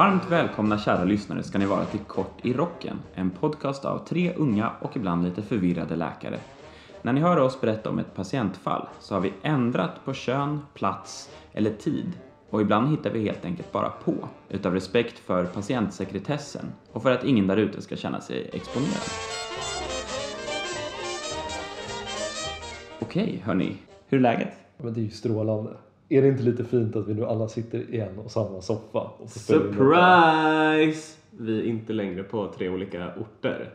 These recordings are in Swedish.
Varmt välkomna kära lyssnare ska ni vara till Kort i rocken, en podcast av tre unga och ibland lite förvirrade läkare. När ni hör oss berätta om ett patientfall så har vi ändrat på kön, plats eller tid och ibland hittar vi helt enkelt bara på utav respekt för patientsekretessen och för att ingen där ute ska känna sig exponerad. Okej, hörni. Hur är läget? Men det är ju strålande. Är det inte lite fint att vi nu alla sitter i en och samma soffa? Och? Surprise! Vi är inte längre på tre olika orter.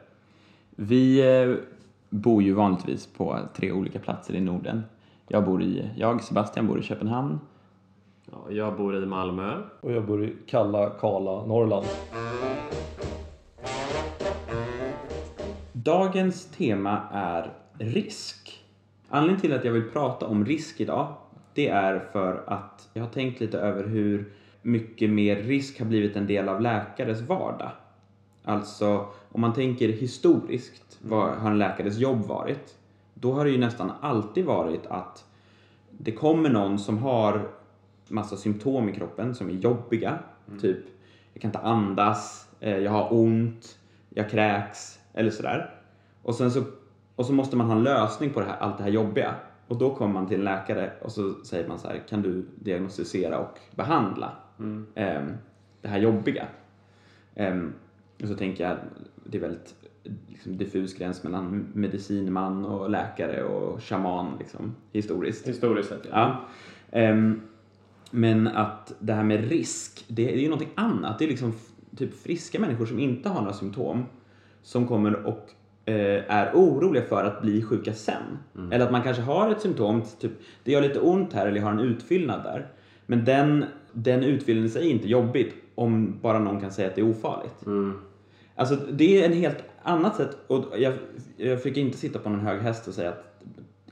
Vi eh, bor ju vanligtvis på tre olika platser i Norden. Jag bor i, jag, Sebastian, bor i Köpenhamn. Ja, jag bor i Malmö. Och jag bor i kalla, kala Norrland. Dagens tema är risk. Anledningen till att jag vill prata om risk idag, det är för att jag har tänkt lite över hur mycket mer risk har blivit en del av läkares vardag. Alltså, om man tänker historiskt, vad har en läkares jobb varit? Då har det ju nästan alltid varit att det kommer någon som har massa symptom i kroppen som är jobbiga. Typ, jag kan inte andas, eh, jag har ont, jag kräks eller sådär. Och sen så, och så måste man ha en lösning på det här, allt det här jobbiga. Och då kommer man till en läkare och så säger man så här, kan du diagnostisera och behandla ehm, det här jobbiga? Ehm, och så tänker jag, det är väldigt liksom, diffus gräns mellan medicinman och läkare och shaman liksom, historiskt. Historiskt sett, Ja. Ehm, men att det här med risk, det, det är ju någonting annat. Det är liksom typ friska människor som inte har några symptom som kommer och eh, är oroliga för att bli sjuka sen. Eller att man kanske har ett symptom, typ det gör lite ont här eller jag har en utfyllnad där. Men den, den utfyllnaden i sig är inte jobbigt om bara någon kan säga att det är ofarligt. Mm. Alltså det är en helt annat sätt och jag, jag försöker inte sitta på någon hög häst och säga att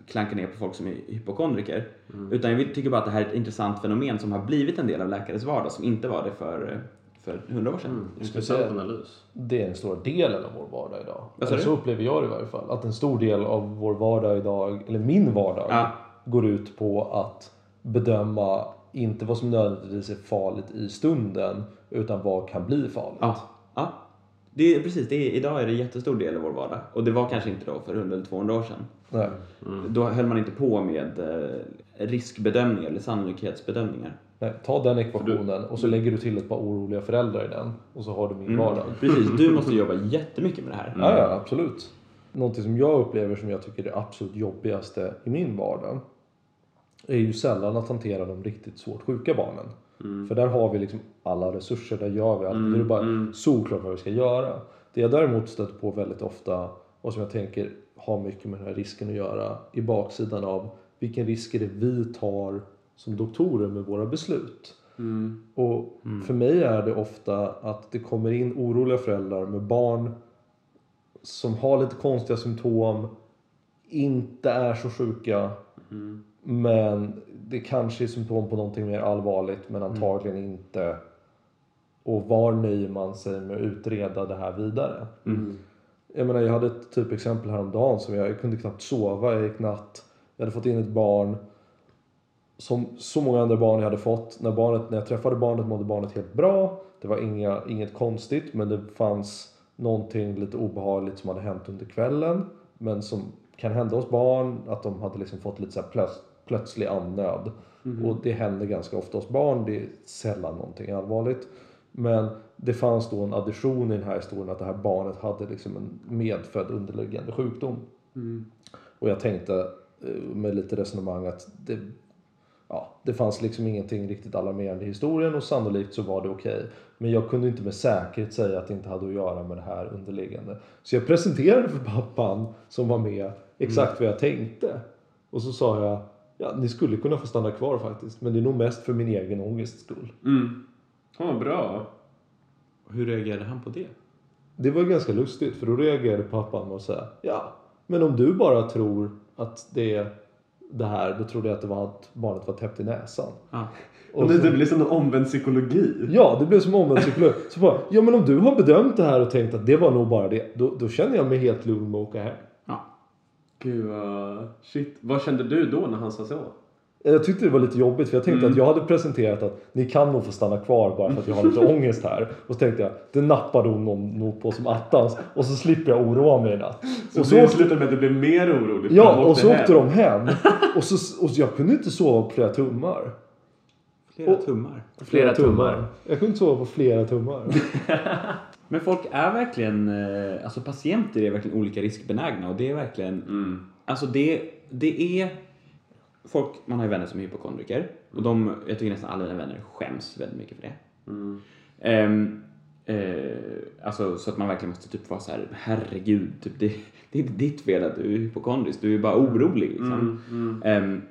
klanka ner på folk som är hypokondriker. Utan jag tycker bara att det här är ett intressant fenomen som har blivit en del av läkares vardag som inte var det för, för hundra år sedan. Mm. Intressant analys. Det är den stora delen av vår vardag idag. Eller så upplever jag det i varje fall. Att en stor del av vår vardag idag, eller min vardag, Ja. går ut på att bedöma inte vad som nödvändigtvis är farligt i stunden, utan vad kan bli farligt. Ja, ja. Det är, precis, det är, idag är det en jättestor del av vår vardag. Och det var kanske inte då för 100 eller 200 år sedan. Nej. Då höll man inte på med eh, riskbedömningar eller sannolikhetsbedömningar. Nej, ta den ekvationen och så lägger du till ett par oroliga föräldrar i den och så har du min Mm. vardag. Precis, du måste jobba jättemycket med det här. Ja, ja, absolut. Någonting som jag upplever som jag tycker är det absolut jobbigaste i min vardag är ju sällan att hantera de riktigt svårt sjuka barnen. För där har vi liksom alla resurser, där gör vi allt. Det är bara solklart vad vi ska göra. Det jag däremot stöter på väldigt ofta och som jag tänker har mycket med den här risken att göra i baksidan av vilken risk är det vi tar som doktorer med våra beslut. Och för mig är det ofta att det kommer in oroliga föräldrar med barn som har lite konstiga symptom, inte är så sjuka, men det kanske är symptom på någonting mer allvarligt, men antagligen inte. Och var nöjer man sig med att utreda det här vidare? Jag menar, jag hade ett typexempel häromdagen som jag, jag kunde knappt sova, jag gick natt. Jag hade fått in ett barn som så många andra barn jag hade fått. När, barnet, när jag träffade barnet mådde barnet helt bra. Det var inga, inget konstigt men det fanns någonting lite obehagligt som hade hänt under kvällen. Men som kan hända hos barn. Att de hade liksom fått lite så plöts, plötslig andnöd. Och det händer ganska ofta hos barn. Det är sällan någonting allvarligt. Men det fanns då en addition i den här historien att det här barnet hade liksom en medfödd underliggande sjukdom. Och jag tänkte eh, med lite resonemang att det, ja, det fanns liksom ingenting riktigt alarmerande i historien och sannolikt så var det okej. Men jag kunde inte med säkerhet säga att det inte hade att göra med det här underliggande. Så jag presenterade för pappan som var med exakt vad jag tänkte. Och så sa jag, ja ni skulle kunna få stanna kvar faktiskt. Men det är nog mest för min egen ångests skull. Mm. Ja, bra. Hur reagerade han på det? Det var ganska lustigt för då reagerade pappan med att säga Ja, men om du bara tror att det är det här då trodde jag att det var att barnet var täppt i näsan. Ja. Och det, det blir som en omvänd psykologi. Ja, det blev som omvänd psykolog. Så bara, ja men om du har bedömt det här och tänkt att det var nog bara det. Då, då känner jag mig helt lugn med att åka hem. ja. Gud vad... Shit. Vad kände du då när han sa så? Jag tyckte det var lite jobbigt för jag tänkte Mm. att jag hade presenterat att ni kan nog få stanna kvar bara för att jag har lite ångest här. Och så tänkte jag, det nappade hon nog- nog på som attans och så slipper jag oroa mig i natt. Så, Och så det så, slutade med att du blev mer orolig? ja, och så hem. åkte de hem. Och, så, och jag kunde inte sova på flera tummar. Flera Och- tummar. Flera tummar. Jag kunde inte sova på flera tummar. Men folk är verkligen, eh, alltså patienter är verkligen olika riskbenägna och det är verkligen, Mm. alltså det, det är folk, man har ju vänner som är hypokondriker och de, jag tycker nästan alla mina vänner skäms väldigt mycket för det. Mm. Ehm, eh, alltså så att man verkligen måste typ vara så här, herregud, typ, det, det är inte ditt fel att du är hypokondrisk, du är bara orolig liksom. Mm. Mm. Ehm,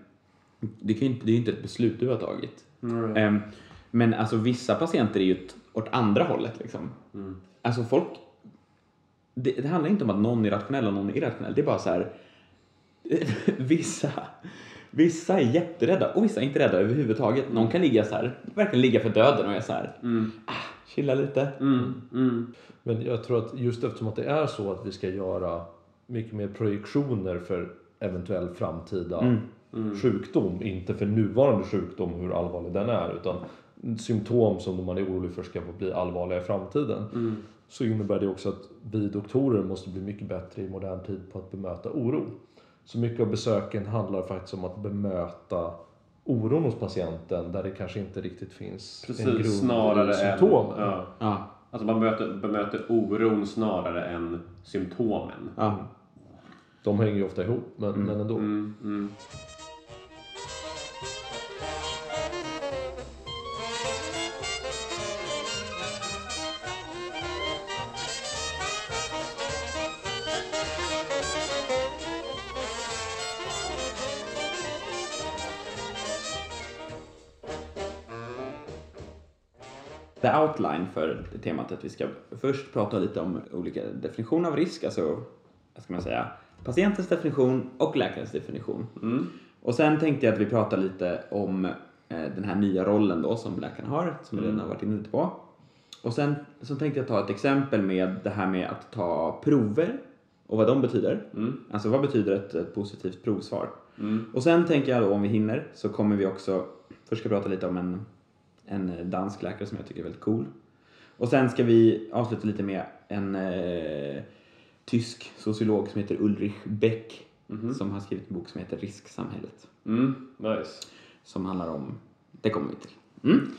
det, kan inte, det är ju inte ett beslut du har tagit. Mm. Ehm, men alltså vissa patienter är ju åt, andra hållet liksom. Mm. Alltså folk, det, det handlar inte om att någon är rationell och någon är irrationell, det är bara så här. vissa, vissa är jätterädda och vissa är inte rädda överhuvudtaget. Någon kan ligga så här, verkligen ligga för döden och är så här, Mm. chilla lite. Mm. Mm. Men jag tror att just eftersom att det är så att vi ska göra mycket mer projektioner för eventuell framtida Mm. Mm. sjukdom, inte för nuvarande sjukdom hur allvarlig den är, utan symptom som man är orolig för ska bli allvarliga i framtiden. Mm. Så innebär det också att vi doktorer måste bli mycket bättre i modern tid på att bemöta oro. Så mycket av besöken handlar faktiskt om att bemöta oron hos patienten där det kanske inte riktigt finns en grund Precis, i snarare än... symptomen. Ja. Ja, Alltså man bemöter, bemöter oron snarare än symptomen. ja. De hänger ju ofta ihop, men, men ändå. Mm. Mm. The outline för temat att vi ska först prata lite om olika definitioner av risk, alltså vad ska man säga, patientens definition och läkarens definition. Mm. Och sen tänkte jag att vi pratar lite om eh, den här nya rollen då som läkaren har, som vi redan har varit inne lite på. Och sen så tänkte jag ta ett exempel med det här med att ta prover och vad de betyder. Mm. Alltså vad betyder ett, ett positivt provsvar? Mm. Och sen tänker jag då om vi hinner så kommer vi också, först ska prata lite om en, en dansk läkare som jag tycker är väldigt cool. Och sen ska vi avsluta lite med en eh, tysk sociolog som heter Ulrich Beck Mhm. som har skrivit en bok som heter Risksamhället. Mm. Nice. Som handlar om, det kommer vi till. Mm.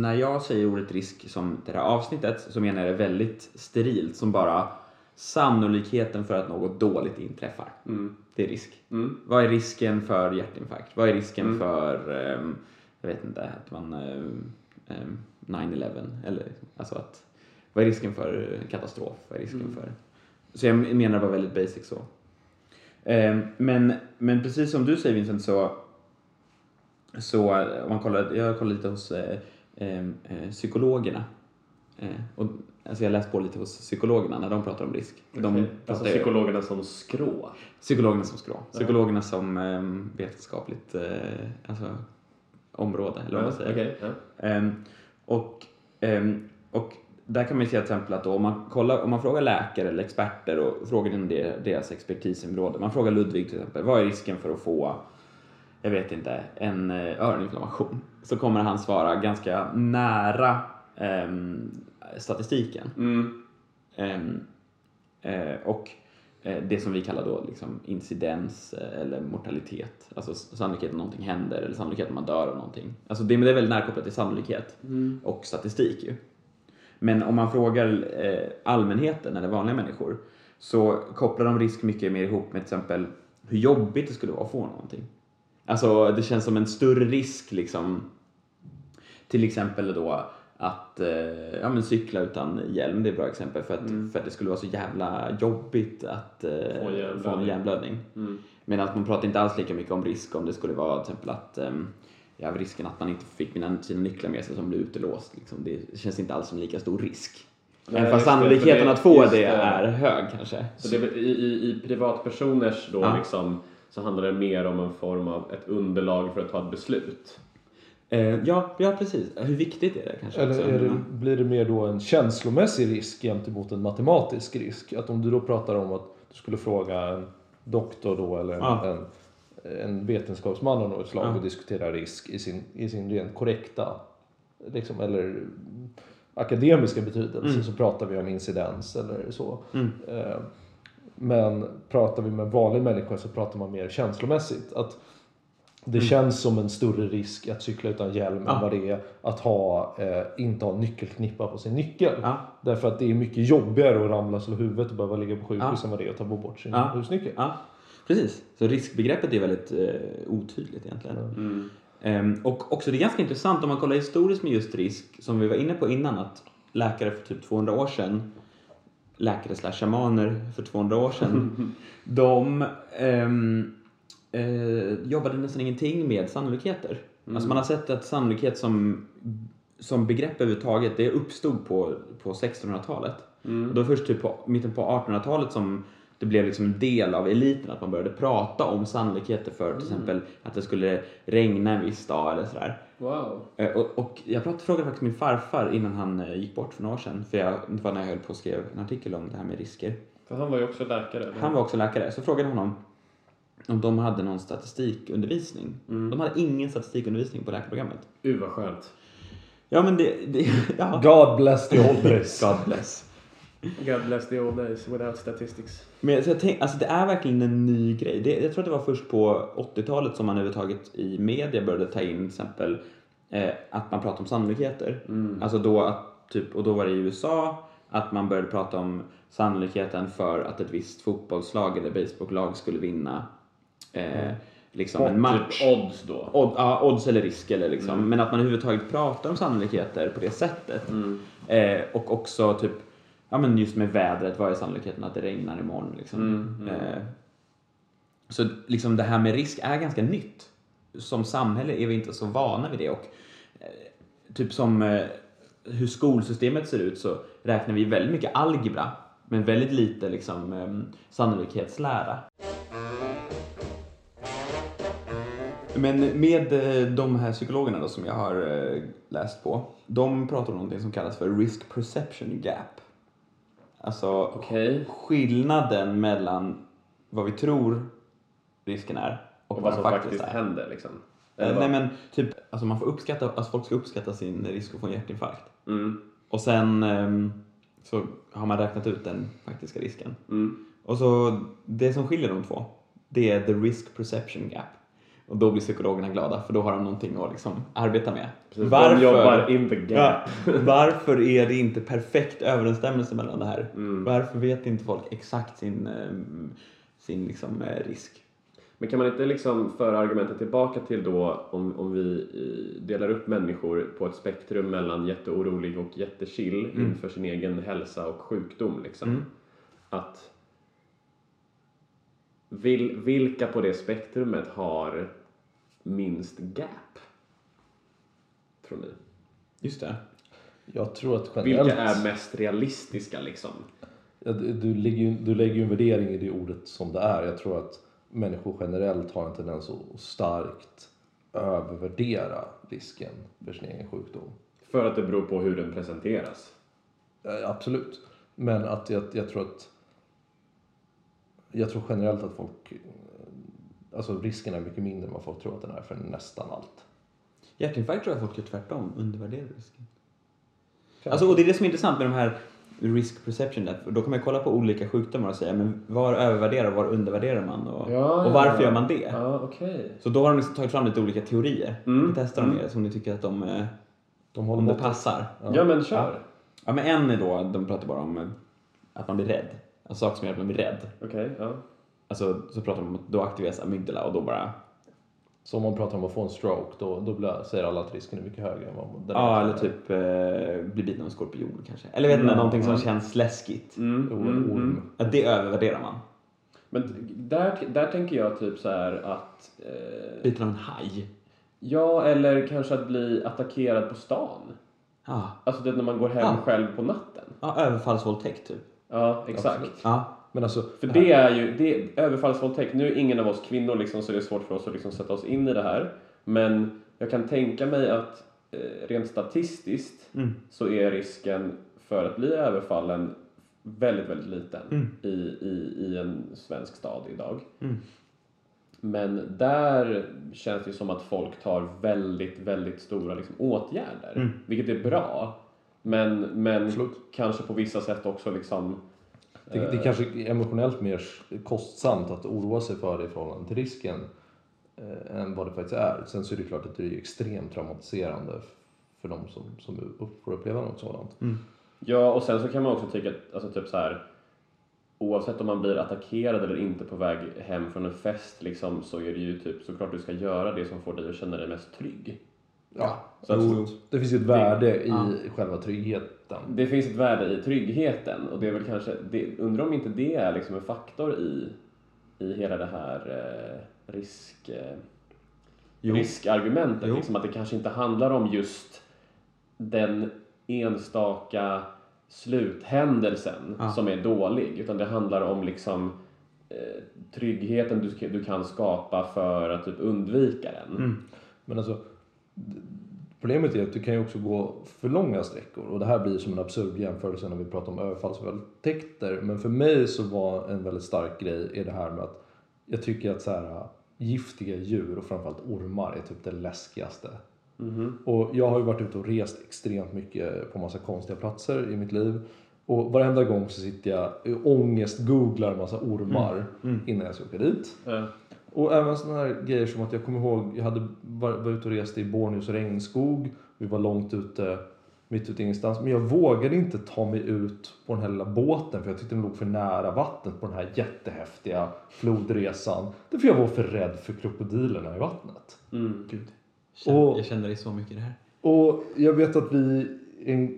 När jag säger ordet risk som det här avsnittet så menar jag det väldigt sterilt som bara sannolikheten för att något dåligt inträffar. Mm. Det är risk. Mm. Vad är risken för hjärtinfarkt? Vad är risken Mm. för, ehm, jag vet inte, att man, ehm, 9-11? Eller alltså att, vad är risken för katastrof? Vad är risken Mm. för? Så jag menar bara väldigt basic så. Ehm, men, men precis som du säger Vincent så, så eh, om man kollar, jag kollar lite hos eh, eh, psykologerna. Eh, och, alltså jag läste på lite hos psykologerna när de pratar om risk. De Okej. pratar Alltså psykologerna som skrå. Psykologerna som skrå. Psykologerna som um, vetenskapligt eh, alltså, område, eller vad man säger. Okej, ja. Ehm, och, ehm, och där kan man ju se till exempel att då, om, man kollar, om man frågar läkare eller experter och frågar inom deras expertisområde. Man frågar Ludvig till exempel, vad är risken för att få, jag vet inte, en eh, öroninflammation? Så kommer han svara ganska nära ehm, statistiken. Mm. Ehm, eh, och det som vi kallar då liksom incidens eh, eller mortalitet. Alltså s- sannolikheten att någonting händer eller sannolikheten att man dör av någonting. Alltså det, det är väldigt närkopplat till sannolikhet Mm. och statistik ju. Men om man frågar eh, allmänheten eller vanliga människor så kopplar de risk mycket mer ihop med till exempel hur jobbigt det skulle vara att få någonting. Alltså det känns som en större risk liksom till exempel då att eh, ja, men cykla utan hjälm, det är ett bra exempel för att, Mm. för att det skulle vara så jävla jobbigt att eh, Få hjärnblödning. få en hjärnblödning. Mm. Medan man pratar inte alls lika mycket om risk om det skulle vara till exempel att ehm, ja, risken att man inte fick mina, sina nycklar med sig som blev utelåst. Liksom, det känns inte alls som lika stor risk. Nej, Även fast sannolikheten att få det, det. är hög kanske. Så det, i, i, I privatpersoners då Ja. liksom, så handlar det mer om en form av ett underlag för att ta ett beslut. Eh, ja, ja, precis. Hur viktigt är det kanske? Eller är det, Mm. blir det mer då en känslomässig risk gentemot en matematisk risk? Att om du då pratar om att du skulle fråga en doktor då eller en, Ja. en, en vetenskapsman av något slag Ja. och diskuterar risk i sin, i sin rent korrekta liksom, eller akademiska betydelse Mm. så pratar vi om incidens eller så. Mm. Eh, Men pratar vi med en vanlig människa så pratar man mer känslomässigt. Att det Mm. känns som en större risk att cykla utan hjälm Ja. än vad det är att ha, eh, inte ha nyckelknippa på sin nyckel. Ja. Därför att det är mycket jobbigare att ramla slå huvudet och behöva ligga på sjukhus Ja. än vad det är att ta bort sin Ja. husnyckel. Ja, precis. Så riskbegreppet är väldigt eh, otydligt egentligen. Mm. Ehm, och också det är ganska intressant om man kollar historiskt med just risk, som vi var inne på innan, att läkare för typ 200 år sedan, läkare slash shamaner för 200 år sedan, de ehm, eh, jobbade nästan ingenting med sannolikheter. Alltså man har sett att sannolikhet som, som begrepp överhuvudtaget, det uppstod på, på 1600-talet. Och då först typ på mitten på 1800-talet som det blev liksom en del av eliten att man började prata om sannolikheter för till exempel att det skulle regna en viss dag eller sådär. Wow. Eh, Och, och jag pratade, frågade faktiskt min farfar innan han eh, gick bort för några år sedan, för jag, det var när jag höll på och skrev en artikel om det här med risker. För han var ju också läkare. eller? Han var också läkare, så frågade jag honom om de hade någon statistikundervisning. De hade ingen statistikundervisning på läkarprogrammet. Uh, vad skönt. Ja men det, det ja. God bless the old days. God bless. God bless the old days without statistics. Men så jag tänk, alltså det är verkligen en ny grej. Det, jag tror att det var först på 80-talet som man överhuvudtaget i media började ta in till exempel eh, att man pratar om sannolikheter. Alltså då att, typ, och då var det i USA att man började prata om sannolikheten för att ett visst fotbollslag eller baseballlag skulle vinna eh, liksom en match. Typ odds då. Odd, ja, odds eller risk eller liksom. Men att man överhuvudtaget pratar om sannolikheter på det sättet. Eh, och också typ, ja men just med vädret, vad är sannolikheten att det regnar imorgon liksom. Eh, så liksom det här med risk är ganska nytt. Som samhälle är vi inte så vana vid det och eh, typ som eh, hur skolsystemet ser ut så räknar vi väldigt mycket algebra men väldigt lite liksom eh, sannolikhetslära. Men med eh, de här psykologerna då som jag har eh, läst på, de pratar om någonting som kallas för risk perception gap. Alltså Okej. skillnaden mellan vad vi tror risken är och, Och vad som faktiskt är. händer liksom. Eller Nej vad? men typ, alltså man får uppskatta, alltså folk ska uppskatta sin risk att få en hjärtinfarkt. Mm. Och sen ehm, så har man räknat ut den faktiska risken. Mm. Och så det som skiljer de två, det är the risk perception gap. Och då blir psykologerna glada för då har de någonting att liksom arbeta med. Precis, De jobbar in the gap. Ja, varför är det inte perfekt överensstämmelse mellan det här? Mm. Varför vet inte folk exakt sin, ehm, sin liksom, eh, risk? Men kan man inte liksom föra argumentet tillbaka till då om, om vi eh, delar upp människor på ett spektrum mellan jätteorolig och jättechill inför sin egen hälsa och sjukdom liksom. Mm. Att vil, vilka på det spektrumet har minst gap? Tror ni? Just det. Jag tror att generellt... Vilka är mest realistiska liksom? Ja, du, du, lägger ju, du lägger ju en värdering i det ordet som det är. Jag tror att människor generellt har en tendens att starkt övervärdera risken för sin egen sjukdom. För att det beror på hur den presenteras. Absolut. Men att jag, jag tror att jag tror generellt att folk Alltså risken är mycket mindre än vad folk tror att den är för nästan allt. Hjärtinfarkt tror jag folk gör tvärtom, undervärderar risken. Alltså, och det är det som är intressant med de här risk perception, då kan man kolla på olika sjukdomar och säga men var övervärderar och var undervärderar man och, Ja, och varför ja. gör man det? Ja, okej. Så då har de liksom tagit fram lite olika teorier. Mm. Vi testar dem som ni tycker att de, eh, De om det passar. Ja. men kör. Ja men en är då, de pratar bara om eh, att man blir rädd. Alltså saker som gör att man blir rädd. Okej, ja. Alltså så pratar de om att då aktiveras amygdala och då bara Så om man pratar om att få en stroke då, då blir, säger alla att risken är mycket högre än vad den Ja, är. eller typ eh, bli biten av en skorpion kanske. Eller vet inte, någonting som känns läskigt. Mm, mm, orm. mm. Ja, det övervärderar man. Men där, där tänker jag typ så här att... Eh, Biten av en haj. ja, eller kanske att bli attackerad på stan. Ja, Alltså det när man går hem Ja. själv på natten. ja överfallsvåldtäkt typ. Ja, exakt. Absolut. Ja, Men alltså, För det är ju, det, överfallsvåldtäkt, nu är ingen av oss kvinnor liksom, så det är svårt för oss att liksom sätta oss in i det här. Men jag kan tänka mig att eh, rent statistiskt Mm. så är risken för att bli överfallen väldigt, väldigt liten Mm. i, i, i en svensk stad idag. Mm. Men där känns det som att folk tar väldigt, väldigt stora liksom, åtgärder. Vilket är bra. Men, men Absolut. kanske på vissa sätt också liksom... Det, det är kanske är emotionellt mer kostsamt att oroa sig för det i förhållande till risken eh, än vad det faktiskt är. Sen så är det klart att det är extremt traumatiserande för de som, som får uppleva något sådant. Ja, och sen så kan man också tycka att alltså, typ så här, oavsett om man blir attackerad eller inte på väg hem från en fest liksom, så är det ju typ såklart du ska göra det som får dig att känna dig mest trygg. Ja, Så att, jo, det finns ju ett värde i Ja. själva tryggheten. Det finns ett värde i tryggheten och det är väl kanske, det, undrar om inte det är liksom en faktor i, i hela det här eh, risk, eh, Jo. riskargumentet. Jo. Liksom att det kanske inte handlar om just den enstaka sluthändelsen Ja. som är dålig utan det handlar om liksom eh, tryggheten du, du kan skapa för att typ undvika den. Mm. Men alltså, problemet är att du kan ju också gå för långa sträckor. Och det här blir som en absurd jämförelse när vi pratar om överfallsvåldtäkter. Men för mig så var en väldigt stark grej är det här med att jag tycker att så här, giftiga djur och framförallt ormar är typ det läskigaste. Mhm. Och jag har ju varit ute och rest extremt mycket på massa konstiga platser i mitt liv. Och varenda gång så sitter jag och ångest-googlar massa ormar innan jag ska åka dit. Och även sådana här grejer som att jag kommer ihåg, jag hade var, var ute och reste i Borneos regnskog. Vi var långt ute, mitt ute i ingenstans. Men jag vågade inte ta mig ut på den här lilla båten för jag tyckte den låg för nära vattnet på den här jättehäftiga flodresan. Därför jag var för rädd för krokodilerna i vattnet. mm. Gud. Jag känner, Och- jag känner dig så mycket i det här. Och jag vet att vi,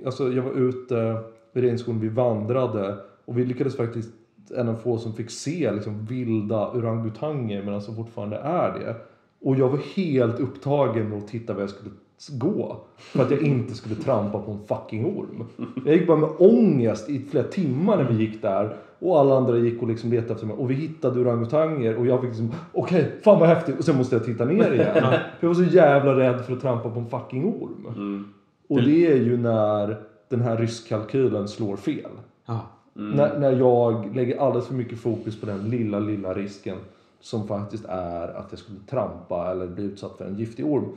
alltså jag var ute vid regnskogen, vi vandrade och vi lyckades faktiskt en av få som fick se liksom vilda orangutanger medan som fortfarande är det. Och jag var helt upptagen med att titta var jag skulle gå. För att jag inte skulle trampa på en fucking orm. Jag gick bara med ångest i flera timmar när vi gick där. Och alla andra gick och liksom letade efter mig. Och vi hittade orangutanger och jag fick liksom, okej, fan vad häftigt. Och sen måste jag titta ner igen. För jag var så jävla rädd för att trampa på en fucking orm. Mm. Och det är ju när den här riskkalkylen slår fel. Ja. När, när jag lägger alldeles för mycket fokus på den lilla, lilla risken som faktiskt är att jag skulle trampa eller bli utsatt för en giftig orm.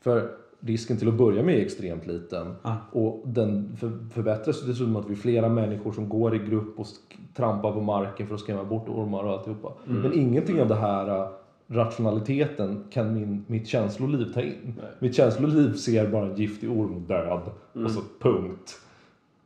För risken till att börja med är extremt liten. Ja. Och den för, förbättras dessutom att vi är flera människor som går i grupp och trampar på marken för att skrämma bort ormar och alltihopa. Men ingenting av det här äh, rationaliteten kan min, mitt känsloliv ta in. Nej. Mitt känsloliv ser bara en giftig orm och död. Och så punkt.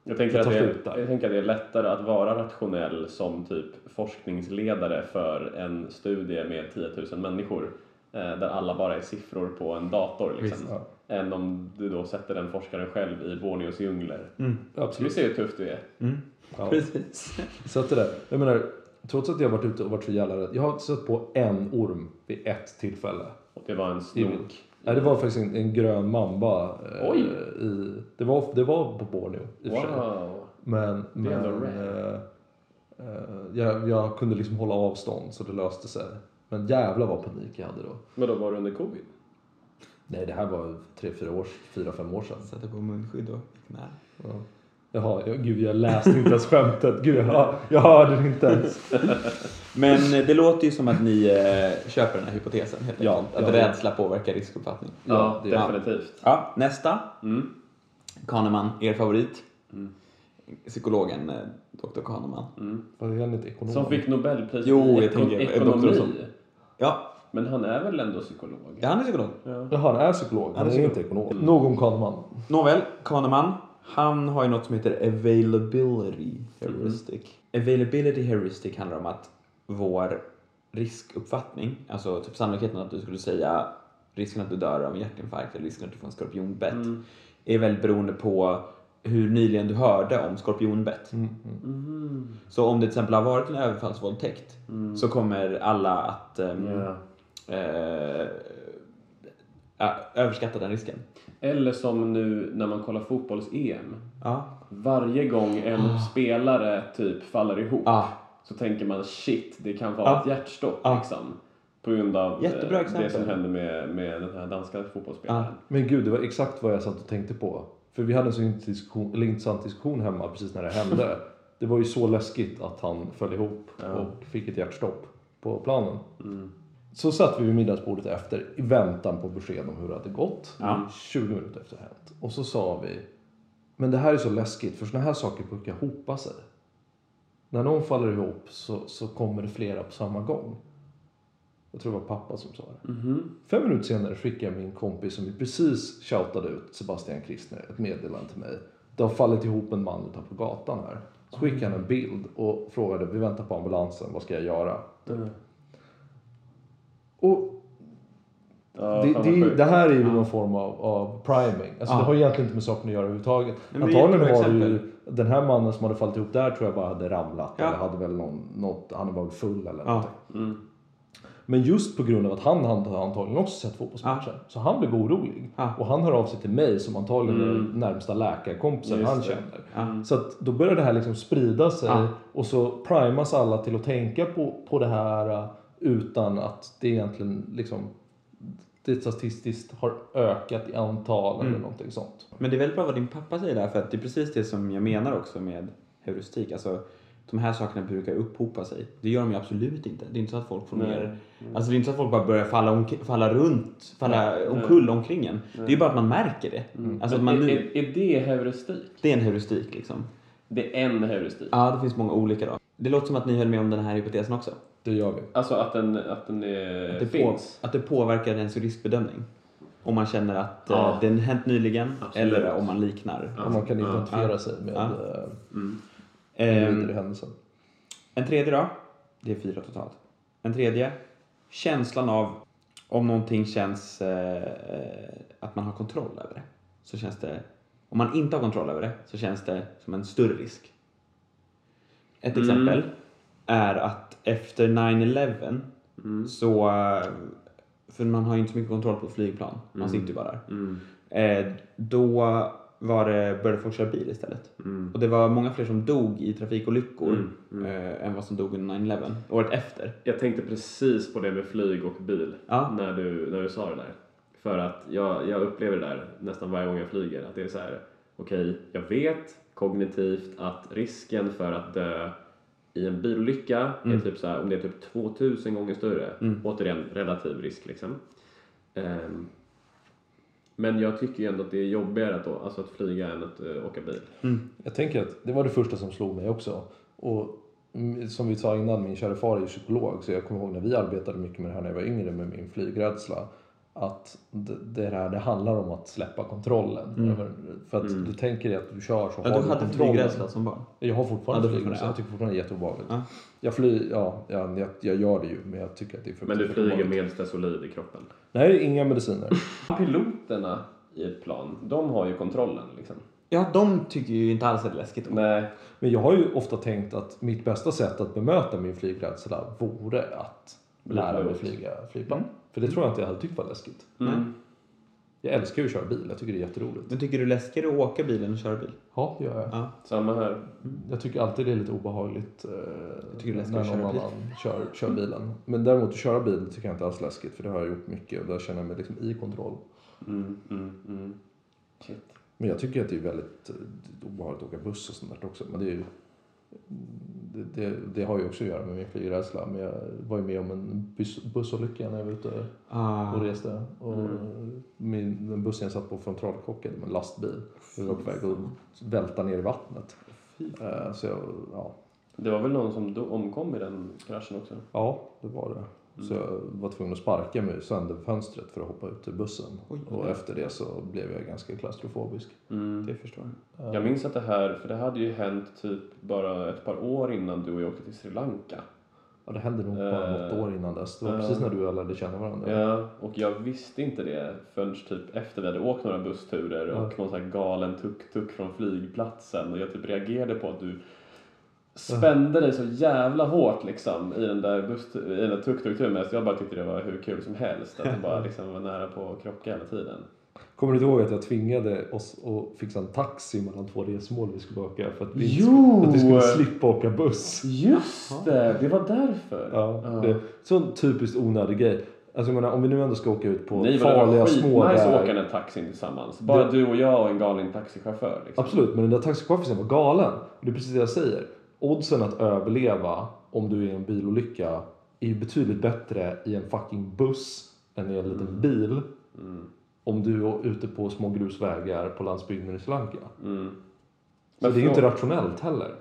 Jag tänker, Det att det är, jag tänker att det är lättare att vara rationell som typ forskningsledare för en studie med 10 000 människor eh, där alla bara är siffror på en dator liksom. Visst, ja. Än om du då sätter den forskaren själv i Borneos djungler. Mm. Ska vi Absolut. se hur tufft du är? Mm. Ja. Precis. Så att det där, jag menar, trots att jag har varit ute och varit så jävla rädd. Jag har sett på en orm vid ett tillfälle. Och det var en snok. Nej, det var faktiskt en, en grön mamba. eh, Oj. I, det, var, det var på Borneo i och för sig. Wow. Men, Det men eh, eh, jag, jag kunde liksom hålla avstånd så det löste sig. Men jävlar vad panik jag hade då. Men då var du under covid? Nej, det här var tre, fyra år, fyra, fem år sedan. Sätter på munskydd och gick nära. Ja. Jaha, jag, gud jag läste inte ens skämtet. Gud, jag, jag hörde det inte ens. Men eh, det låter ju som att ni eh, köper den här hypotesen helt Ja, enkelt. Att ja. rädsla påverkar riskuppfattning. Ja, det- definitivt. Ja, nästa. Mm. Kahneman, er favorit. Mm. Psykologen eh, Dr. Kahneman. Mm. Var det inte ekonom? Som fick Nobelpris Jo, i eko- ekonomi. Ja, Men han är väl ändå psykolog? ja han är psykolog. Ja. Jaha, han är psykolog. Han är är, inte ekonom. Nog om Kahneman. Nåväl, Kahneman. Han har ju något som heter availability heuristic. Availability heuristic handlar om att vår riskuppfattning, alltså typ sannolikheten att du skulle säga risken att du dör av en hjärtinfarkt eller risken att du får en skorpionbett Mm. är väldigt beroende på hur nyligen du hörde om skorpionbett. Mm, mm. Mm. Så om det till exempel har varit en överfallsvåldtäkt Mm. så kommer alla att ehm, Ja. eh, överskatta den risken. Eller som nu när man kollar fotbolls-EM. Ja. Varje gång en spelare typ faller ihop Ja. så tänker man shit, det kan vara Ja. ett hjärtstopp Ja. liksom. På grund av Jättebra eh, exempel. det som hände med, med den här danska fotbollsspelaren. Men gud, det var exakt vad jag satt och tänkte på. För vi hade en så diskussion, eller intressant diskussion hemma precis när det hände. Det var ju så läskigt att han föll ihop och fick ett hjärtstopp på planen. Mm. Så satt vi vid middagsbordet efter i väntan på besked om hur det hade gått. Ja. 20 minuter efter det hänt. Och så sa vi, men det här är så läskigt för såna här saker brukar hopa sig. När någon faller ihop så, så kommer det flera på samma gång. Jag tror det var pappa som sa det. Mhm. Fem minuter senare skickade jag min kompis som vi precis shoutade ut, Sebastian Kristner, ett meddelande till mig. Det har fallit ihop en man utanför gatan här. Så skickade han en bild och frågade, vi väntar på ambulansen, vad ska jag göra? Och Ja, det, det, det här är ju någon form av, av priming. Alltså Ja. det har egentligen inte med saken att göra överhuvudtaget. Är Antagligen var det ju, den här mannen som hade fallit ihop där tror jag bara hade ramlat. Ja. Eller hade väl någon, något, han var väl full eller Ja. någonting. Mm. Men just på grund av att han hade antagligen också sett fotbollsmatchen. Så han blev orolig. Ja. Och han hör av sig till mig som antagligen är Mm. den närmsta läkarkompisen Just han det. känner. Ja. Så att då börjar det här liksom sprida sig Ja. och så primas alla till att tänka på, på det här utan att det egentligen liksom det statistiskt har ökat i antal eller Mm. någonting sånt. Men det är väldigt bra vad din pappa säger där för att det är precis det som jag menar också med heuristik. Alltså de här sakerna brukar upphopa sig. Det gör de ju absolut inte. Det är inte så att folk får Nej. mer... Alltså det är inte så att folk bara börjar falla, om, falla runt, falla Nej. omkull omkring en. Det är bara att man märker det. Alltså att Men man är, nu, är, är det heuristik? det är en heuristik liksom. Det är en heuristik? Ja, det finns många olika då. Det låter som att ni höll med om den här hypotesen också. Det gör vi. Alltså att den, att den är, Att det, på, finns? att det påverkar ens riskbedömning. Om man känner att Ja. eh, det har hänt nyligen Absolut. eller om man liknar. Ja. Om man kan identifiera Ja. sig med Ja. uh, Mm. Ehm, vidare händelsen. En tredje då. Det är fyra totalt. En tredje. Känslan av om någonting känns eh, att man har kontroll över det. Så känns det, om man inte har kontroll över det så känns det som en större risk. Ett Mm. exempel är att efter 9-11 Mm. så, för man har ju inte så mycket kontroll på flygplan, man Mm. sitter ju bara där. Mm. Eh, då var det, började folk köra bil istället. Mm. Och det var många fler som dog i trafikolyckor. Eh, än vad som dog under 9-11. Året efter. Jag tänkte precis på det med flyg och bil Ja. när, du, när du sa det där. För att jag, jag upplever det där nästan varje gång jag flyger. Att det är så här, okej, jag vet kognitivt att risken för att dö i en bilolycka är Mm. typ så här, om det är typ 2000 gånger större. Mm. Återigen, relativ risk liksom. Ehm, men jag tycker ju ändå att det är jobbigare att, alltså att flyga än att eh, åka bil. Mm. Jag tänker att det var det första som slog mig också. Och mm, som vi sa innan, min kära far är psykolog så jag kommer ihåg när vi arbetade mycket med det här när jag var yngre med min flygrädsla. Att det, det här det handlar om att släppa kontrollen. Mm. För att Mm. du tänker dig att du kör så Ja, har du hade kontrollen. flygrädsla som barn? Jag har fortfarande Ja, flygrädsla. Jag tycker fortfarande det är jätteobehagligt. Ja. Jag flyger, ja, ja jag, jag gör det ju men jag tycker att det är Men du flyger med Stesolid i kroppen. Nej, inga mediciner. Piloterna i ett plan, de har ju kontrollen liksom. Ja, de tycker ju inte alls att det är läskigt. Nej, Men jag har ju ofta tänkt att mitt bästa sätt att bemöta min flygrädsla vore att Lära mig flyga flygplan. För det tror jag inte jag hade tyckt var läskigt. Mm. Jag älskar ju att köra bil, jag tycker det är jätteroligt. Men tycker du läskigare att åka bil än att köra bil? Ja, det gör jag. Ja. Samma här. Jag tycker alltid det är lite obehagligt eh, när att någon köra bil. annan kör, kör bilen. Men däremot att köra bil tycker jag inte alls är läskigt för det har jag gjort mycket och där känner jag mig liksom i kontroll. Mm, mm, mm. Shit. Men jag tycker att det är väldigt eh, obehagligt att åka buss och sånt där också. Men det, är ju, det, det, det har ju också att göra med min flygrädsla. Men jag var ju med om en buss, bussolycka när jag var ute Ah. och reste. Och Mm. min, den bussen jag satt på frontalkrockade med en lastbil. Vi var på väg att välta ner i vattnet. Eh, Så jag, ja, Det var väl någon som omkom i den kraschen också? ja, det var det. Så jag var tvungen att sparka mig sönder fönstret för att hoppa ut ur bussen. Oj, och efter det så blev jag ganska klaustrofobisk. Mm. Det förstår jag. Eh, Jag minns att det här, för det hade ju hänt typ bara ett par år innan du och jag åkte till Sri Lanka. Ja, det hände nog bara Eh, något år innan dess. Det var eh, precis när du och jag lärde känna varandra. Ja, och jag visste inte det förrän typ efter vi hade åkt några bussturer och någon sån här galen tuk-tuk från flygplatsen och jag typ reagerade på att du spände dig så jävla hårt liksom i den där, bus- i den där tuk-tuk-turen. Så jag bara tyckte det var hur kul som helst att du bara liksom var nära på att krocka hela tiden. Kommer du inte ihåg att jag tvingade oss att fixa en taxi mellan två resmål vi skulle åka för att vi, Jo! skulle, att vi skulle slippa åka buss? Just det, det var därför. Ja, det, sån typiskt onödig grej. Alltså jag menar, om vi nu ändå ska åka ut på var farliga det små skitnice att åka vägar. den taxin tillsammans. Bara Det- du och jag och en galen taxichaufför. Liksom. Absolut, men den där taxichauffören var galen. Det är precis det jag säger. Oddsen att överleva om du är i en bilolycka är ju betydligt bättre i en fucking buss än i en liten Mm. bil. Mm. Om du är ute på små grusvägar på landsbygden i Sri Lanka. Mm. Så Men det är ju inte rationellt heller.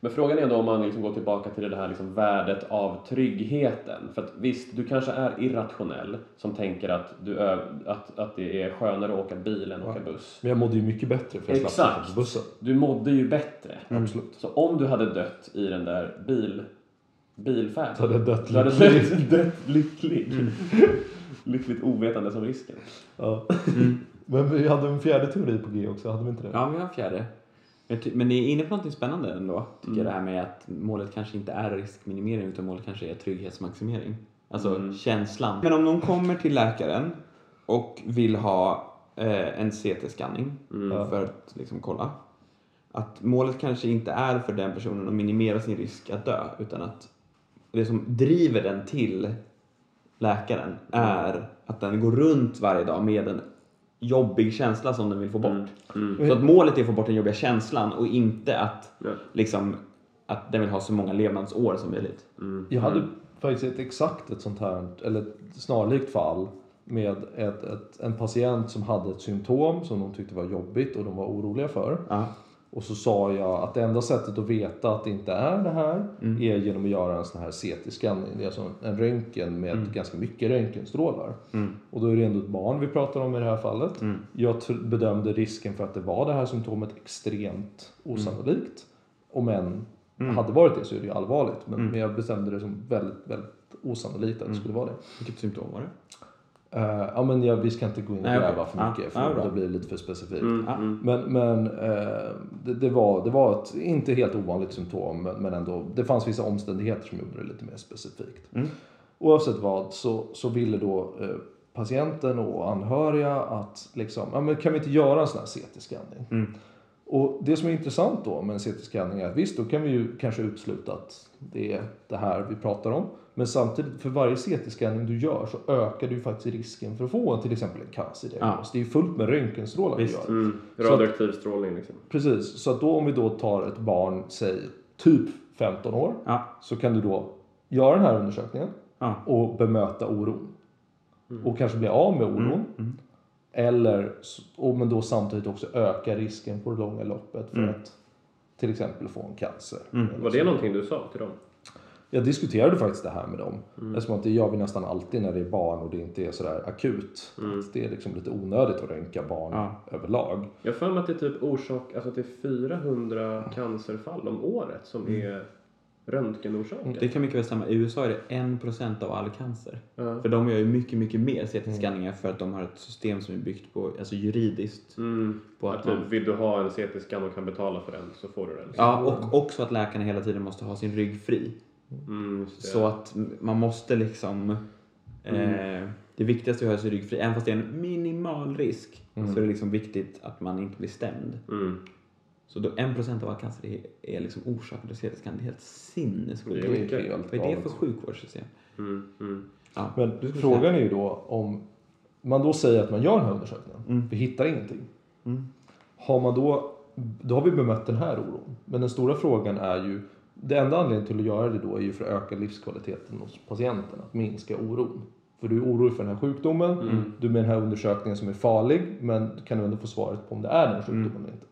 Men frågan är då om man liksom går tillbaka till det här liksom värdet av tryggheten. För att visst, du kanske är irrationell som tänker att, du ö- att, att det är skönare att åka bil än att åka buss. Men jag mådde ju mycket bättre för jag slapp Exakt. på bussen. Du mådde ju bättre. Absolut. Så om du hade dött i den där bil, bilfärden. Så hade jag dött Du hade lycklig. dött, dött lycklig. Lyckligt ovetande som risken. Ja. Mm. Men vi hade en fjärde teori på G också, hade vi inte det? Ja, vi har en fjärde. Men ni är inne på något spännande ändå, tycker Mm. jag, det här med att målet kanske inte är riskminimering utan målet kanske är trygghetsmaximering. Alltså Mm. känslan. Men om någon kommer till läkaren och vill ha eh, en CT-scanning Mm. för att liksom kolla. Att målet kanske inte är för den personen att minimera sin risk att dö utan att det som driver den till läkaren är att den går runt varje dag med en jobbig känsla som den vill få bort. Mm. Mm. Så att målet är att få bort den jobbiga känslan och inte att, Ja. liksom, att den vill ha så många levnadsår som möjligt. Mm. Jag hade faktiskt ett exakt ett sånt här, eller ett snarlikt fall med ett, ett, en patient som hade ett symptom som de tyckte var jobbigt och de var oroliga för. Ja. Och så sa jag att det enda sättet att veta att det inte är det här Mm. är genom att göra en sån här CT-scanning. Det är alltså en röntgen med ganska mycket röntgenstrålar. Mm. Och då är det ändå ett barn vi pratar om i det här fallet. Mm. Jag bedömde risken för att det var det här symptomet extremt osannolikt. Om än Mm. hade varit det så är det ju allvarligt. Men, Mm. men jag bestämde det som väldigt, väldigt osannolikt att det skulle vara det. Vilket symptom var det? Eh, ja, men jag, vi ska inte gå in och gräva för Ja, mycket ja, för bra. då blir det lite för specifikt. Mm. Ja. Mm. Men, men eh, det, det, var, det var ett inte helt ovanligt symptom men, men ändå det fanns vissa omständigheter som gjorde det lite mer specifikt. Mm. Oavsett vad så, så ville då eh, patienten och anhöriga att liksom, ja, men kan vi inte göra en sån här CT-scanning? Mm. Och det som är intressant då med en CT-scanning är att visst, då kan vi ju kanske utesluta att det är det här vi pratar om. Men samtidigt, för varje CT-scanning du gör så ökar du faktiskt risken för att få en, till exempel en cancerdiagnos. Det är ju fullt med röntgenstrålar vi gör. Mm. Att- Radioaktiv strålning liksom. Precis, så att då om vi då tar ett barn, säg typ 15 år, Ja. så kan du då göra den här undersökningen Ja. och bemöta oron. Och kanske bli av med oron. Mm. Eller, och men då samtidigt också öka risken på det långa loppet för Mm. att till exempel få en cancer. Mm. Var det någonting du sa till dem? Jag diskuterade faktiskt det här med dem. Mm. Eftersom att det gör vi nästan alltid när det är barn och det inte är sådär akut. Mm. Att det är liksom lite onödigt att röntga barn Ja. överlag. Jag har för mig att det är typ orsak, alltså att det är 400 cancerfall om året som Mm. är röntgenorsakat. Det kan mycket väl stämma. I USA är det 1% av all cancer. Ja. För de gör ju mycket, mycket mer CT-scanningar för att de har ett system som är byggt på, alltså juridiskt. Mm. På Att att typ, man, vill du ha en CT-scan och kan betala för den så får du den. ja, och också att läkarna hela tiden måste ha sin rygg fri. Mm. Så att man måste liksom... Eh, det viktigaste är att ha sin rygg fri. Även fast det är en minimal risk Mm. så är det liksom viktigt att man inte blir stämd. Mm. Så då 1% av all cancer är, är liksom orsakad av CT-scan. Det är helt sinnessjukt. Vad är det för sjukvårdssystem? Mm. Mm. Ja. Men frågan är ju då om man då säger att man gör den här undersökningen. Mm. Vi hittar ingenting. Mm. Har man då, då har vi bemött den här oron. Men den stora frågan är ju, det enda anledningen till att göra det då är ju för att öka livskvaliteten hos patienten, att minska oron. För du är orolig för den här sjukdomen, Mm. du med den här undersökningen som är farlig, men kan du ändå få svaret på om det är den sjukdomen eller inte.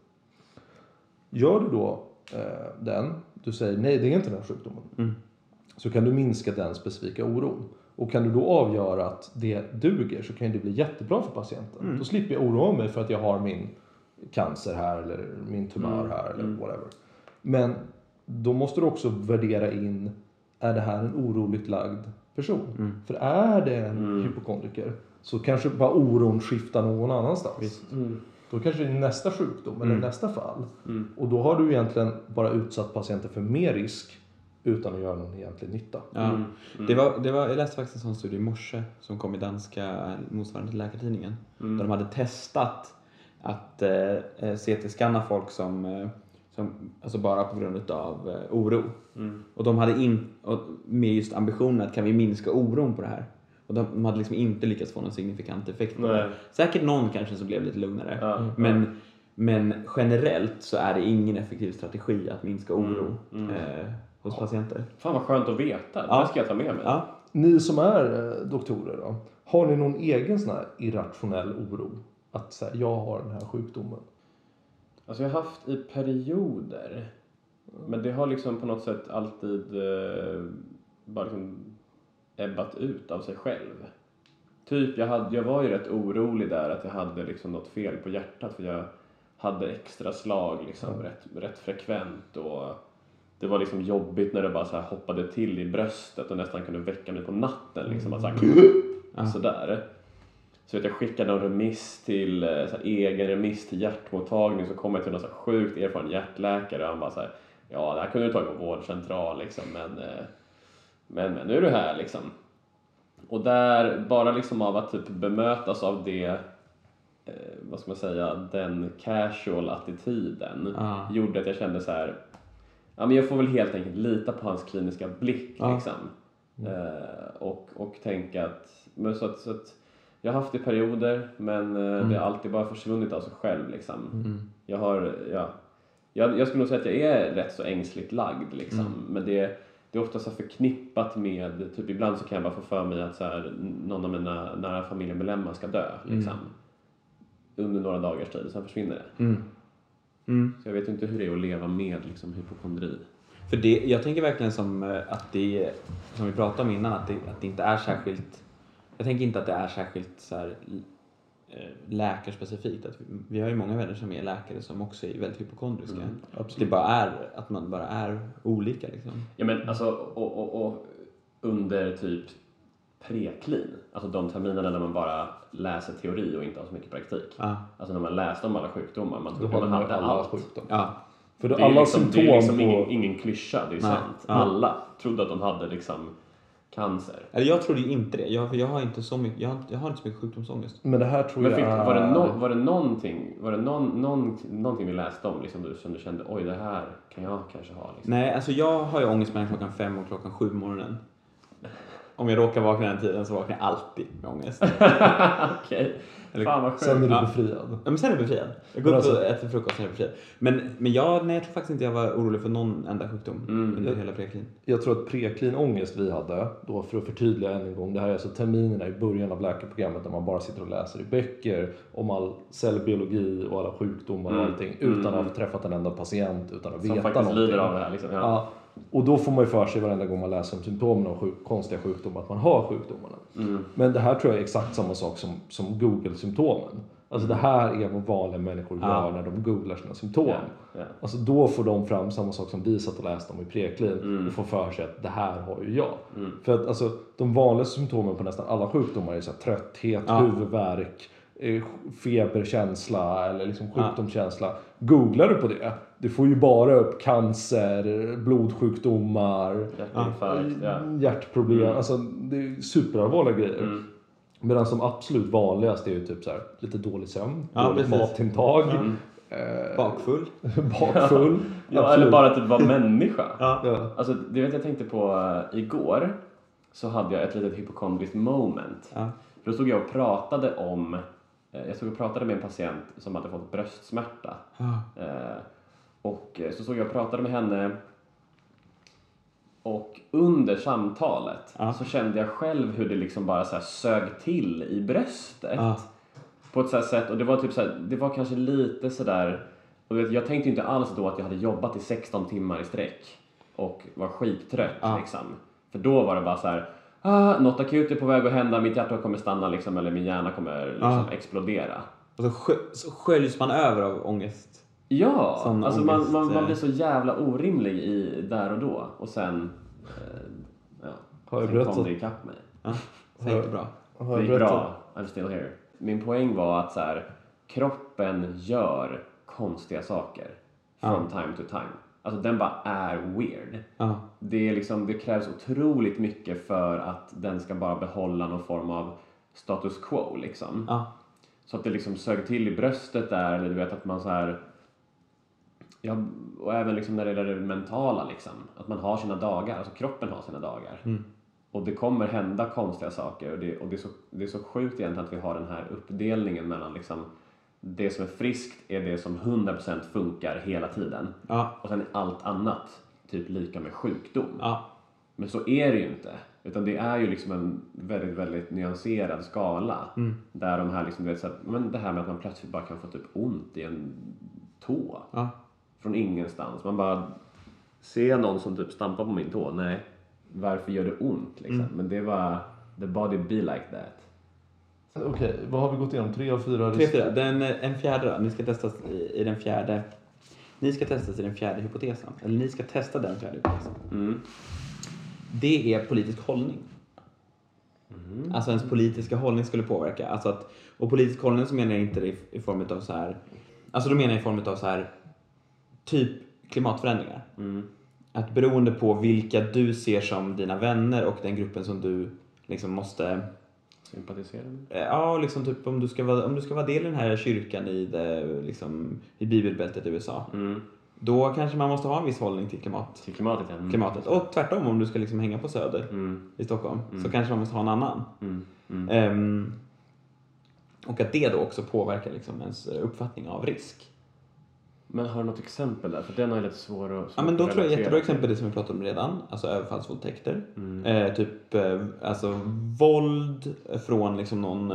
Gör du då eh, den, du säger nej det är inte den här sjukdomen, Mm. så kan du minska den specifika oron. Och kan du då avgöra att det duger så kan det bli jättebra för patienten. Mm. Då slipper jag oroa mig för att jag har min cancer här eller min tumör Mm. här eller Mm. whatever. Men då måste du också värdera in, är det här en oroligt lagd person? Mm. För är det en Mm. hypokondriker så kanske bara oron skiftar någon annanstans. Mm. Då kanske det är nästa sjukdom eller Mm. nästa fall. Mm. Och då har du egentligen bara utsatt patienten för mer risk utan att göra någon egentlig nytta. Ja. Mm. Det var, det var, jag läste faktiskt en sån studie i morse som kom i danska motsvarande till Läkartidningen. Mm. Där de hade testat att eh, eh, CT-scanna folk som, eh, som alltså bara på grund av eh, oro. Mm. Och de hade in, och med just ambitionen att kan vi minska oron på det här? Och de, de hade liksom inte lyckats få någon signifikant effekt på Nej. det. Säkert någon kanske som blev lite lugnare. Ja. Men, men generellt så är det ingen effektiv strategi att minska oro Mm, mm. Eh, hos patienter. Fan vad skönt att veta. Det Ja. här ska jag ta med mig. Ja. Ni som är eh, doktorer då, har ni någon egen sån här irrationell oro? Att säga, jag har den här sjukdomen. Alltså jag har haft i perioder. Men det har liksom på något sätt alltid eh, bara liksom ebbat ut av sig själv. Typ, jag, hade, jag var ju rätt orolig där att jag hade liksom något fel på hjärtat för jag hade extra slag liksom rätt, rätt frekvent och det var liksom jobbigt när det bara så här hoppade till i bröstet och nästan kunde väcka mig på natten liksom. Att så här, sådär. Så att jag skickade en remiss till, eh, så här, egen remiss till hjärtmottagning så kom jag till någon så här sjukt erfaren hjärtläkare och han bara så här, ja det här kunde du ta på vårdcentral liksom men, eh, men, men nu är du här liksom. Och där, bara liksom av att typ bemötas av det, eh, vad ska man säga, den casual attityden Ja. gjorde att jag kände så här, ja men jag får väl helt enkelt lita på hans kliniska blick Ja. liksom. Eh, och, och tänka att, men så att, så att jag har haft det i perioder men eh, det har alltid bara försvunnit av sig själv liksom. Mm. Jag har, ja, jag, jag skulle nog säga att jag är rätt så ängsligt lagd liksom. Men det, det är ofta så förknippat med, typ ibland så kan jag bara få för mig att så här, någon av mina nära familjemedlemmar ska dö liksom. Under några dagars tid, sen försvinner det. Mm. Mm. Så jag vet inte hur det är att leva med liksom, hypokondri. För det, jag tänker verkligen som eh, att det, som vi pratade om innan, att det, att det inte är särskilt, jag tänker inte att det är särskilt så här, eh, läkarspecifikt. Att vi, vi har ju många vänner som är läkare som också är väldigt hypokondriska. absolut. Det bara är, att man bara är olika liksom. Ja men alltså, och, och, och under typ preklin, alltså de terminerna när man bara läser teori och inte har så mycket praktik. Ja. Alltså när man läste om alla sjukdomar, man trodde har man hade alla allt. sjukdomar. Ja. För Det det är, alla liksom, symptom det är liksom på... ingen, ingen klyscha, det är Nej. sant. Ja. Alla trodde att de hade liksom cancer. Eller jag trodde ju inte det. Jag, jag har inte så mycket, jag har, jag har inte så mycket sjukdomsångest. Men det här tror Men jag fick, var, det no, var det någonting, var det någon, någon, någonting vi läste om liksom, du, som du kände oj det här kan jag kanske ha? Liksom. Nej, alltså jag har ju ångest mellan klockan fem och klockan sju på morgonen. Om jag råkar vakna den tiden så vaknar jag alltid med ångest. Okej, Eller- fan vad Sen är du Ja. befriad. Ja, men sen är jag befriad. Jag går Men upp och alltså- äter frukost, sen är jag befriad. Men, men jag, nej, jag tror faktiskt inte jag var orolig för någon enda sjukdom Mm. under hela preklin. Jag tror att preklin ångest vi hade, då för att förtydliga än en gång, det här är alltså terminerna i början av läkarprogrammet där man bara sitter och läser i böcker om all cellbiologi och alla sjukdomar och Mm. allting utan Mm. att ha träffat en enda patient, utan att Som veta faktiskt någonting. lider av det här. Liksom. Ja. Ja, och då får man ju för sig varenda gång man läser om symptomen av sjuk, konstiga sjukdomar att man har sjukdomarna. Mm. Men det här tror jag är exakt samma sak som, som Google-symptomen. Alltså det här är vad vanliga människor gör när de googlar sina symptom. Ja, ja. Alltså då får de fram samma sak som vi satt och läste om i preklin Mm. och får för sig att det här har ju jag. Mm. För att alltså, de vanligaste symptomen på nästan alla sjukdomar är så här, trötthet, Ja. huvudvärk, eh, feberkänsla eller liksom sjukdomskänsla. Googlar du på det, du får ju bara upp cancer, blodsjukdomar, Hjärtinfarkt. Ja. hjärtproblem. Mm. Alltså, det är superallvarliga grejer. Mm. Medan de absolut vanligaste är ju typ så här, lite dålig sömn, Ja, dåligt precis. matintag, Mm. eh, Bakfull. bakfull. Ja, eller bara typ vara människa. Ja. Alltså, det vet jag tänkte på uh, igår. Så hade jag ett litet hypokondriskt moment. Ja. För då stod jag och pratade om, jag stod och pratade med en patient som hade fått bröstsmärta. Ja. Eh, och eh, så stod jag och pratade med henne och under samtalet Ja. så kände jag själv hur det liksom bara så sög till i bröstet. Ja. På ett så här sätt, och det var typ så här, det var kanske lite sådär, och jag tänkte inte alls då att jag hade jobbat i 16 timmar i sträck och var skittrött liksom. För då var det bara så här, ah, något akut är på väg att hända, mitt hjärta kommer stanna liksom, eller min hjärna kommer liksom Ja. explodera. Och så, skö, så sköljs man över av ångest. Ja, Sån alltså man, ångest, man, man eh. blir så jävla orimlig i, där och då. Och sen, eh, ja, Har jag sen kom berättat- det ikapp mig. Ja. Så gick det bra. Har Det jag gick berättat- bra, I'm still here. Min poäng var att så här, kroppen gör konstiga saker from time to time. Alltså den bara är weird. Ja. Det, är liksom, det krävs otroligt mycket för att den ska bara behålla någon form av status quo liksom. Ja. Så att det liksom sög till i bröstet där, eller du vet att man så här... Ja, och även liksom när det gäller det mentala liksom. Att man har sina dagar, alltså kroppen har sina dagar. Mm. Och det kommer hända konstiga saker och, det, och det, är så, det är så sjukt egentligen att vi har den här uppdelningen mellan liksom det som är friskt är det som 100% funkar hela tiden. Ja. Och sen är allt annat typ lika med sjukdom. Ja. Men så är det ju inte. Utan det är ju liksom en väldigt, väldigt nyanserad skala. Mm. Där de här liksom, du vet, så att, men det här med att man plötsligt bara kan få typ ont i en tå. Ja. Från ingenstans. Man bara, ser jag någon som typ stampar på min tå? Nej. Varför gör det ont liksom? Mm. Men det var, the body be like that. Okej, vad har vi gått igenom? Tre av fyra Tre, fyra. Den, eh, en fjärde då. Ni ska testas i, i den fjärde. Ni ska testas i den fjärde hypotesen. Eller ni ska testa den fjärde hypotesen. Mm. Det är politisk hållning. Mm. Alltså ens politiska hållning skulle påverka. Alltså att, och politisk hållning så menar jag inte det i, i form av så här. Alltså då menar jag i form av så här. Typ klimatförändringar. Mm. Att beroende på vilka du ser som dina vänner och den gruppen som du liksom måste Sympatiserar med. Eh, Ja, liksom typ om du ska vara, om du ska vara del i den här kyrkan i, det, liksom, i bibelbältet i USA. Mm. Då kanske man måste ha en viss hållning till klimat, Till klimatet ja. Mm. klimatet. Och tvärtom om du ska liksom hänga på Söder Mm. i Stockholm så kanske man måste ha en annan. Mm. Mm. Ehm, och att det då också påverkar liksom ens uppfattning av risk. Men har du något exempel där? För den har jag lite svår att Ja, men då tror jag relatera jättebra exempel det som vi pratade om redan, alltså överfallsvåldtäkter. Mm. Eh, typ eh, alltså våld från liksom någon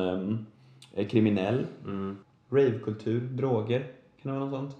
eh, kriminell. Mm. Ravekultur, droger, kan det vara något sånt?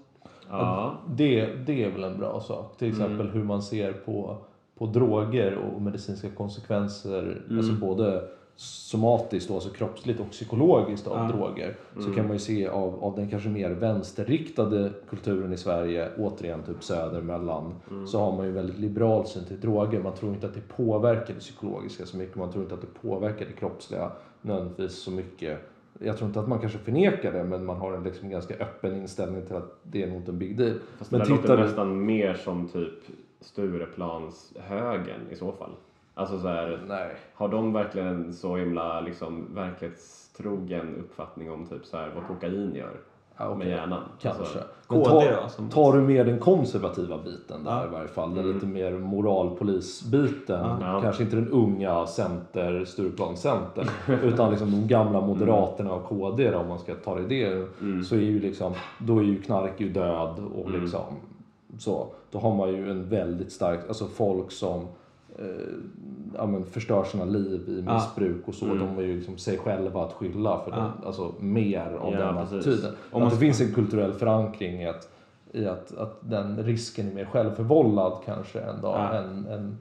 Ja. Det, det är väl en bra sak. Till exempel hur man ser på, på droger och medicinska konsekvenser. Alltså både somatiskt, då, alltså kroppsligt och psykologiskt av Ja. droger. Så kan man ju se av, av den kanske mer vänsterriktade kulturen i Sverige, återigen typ söder mellan, så har man ju väldigt liberal syn till droger. Man tror inte att det påverkar det psykologiska så mycket. Man tror inte att det påverkar det kroppsliga nödvändigtvis så mycket. Jag tror inte att man kanske förnekar det, men man har en liksom ganska öppen inställning till att det är nog inte en big deal. Fast men det där tittar låter du- nästan mer som typ Stureplans högen i så fall. Alltså så här, Nej. har de verkligen en så himla liksom verklighetstrogen uppfattning om typ så här vad kokain gör Ja, okej. med hjärnan? Kanske. Alltså, tar, då, tar du med den konservativa biten där Ja. i varje fall, den Mm. lite mer moralpolisbiten, Ja. kanske inte den unga center, Stureplan-center, utan liksom de gamla moderaterna och KD då, om man ska ta det i det, Mm. så är ju liksom, då är ju knark ju död och Mm. liksom så. Då har man ju en väldigt stark, alltså folk som ja, men förstör sina liv i Ja. missbruk och så. Mm. De är ju liksom sig själva att skylla för Ja. den, alltså mer av Ja, den attityden. Om att det finns en kulturell förankring i att, i att, att den risken är mer självförvållad kanske än, då, Ja. än, än,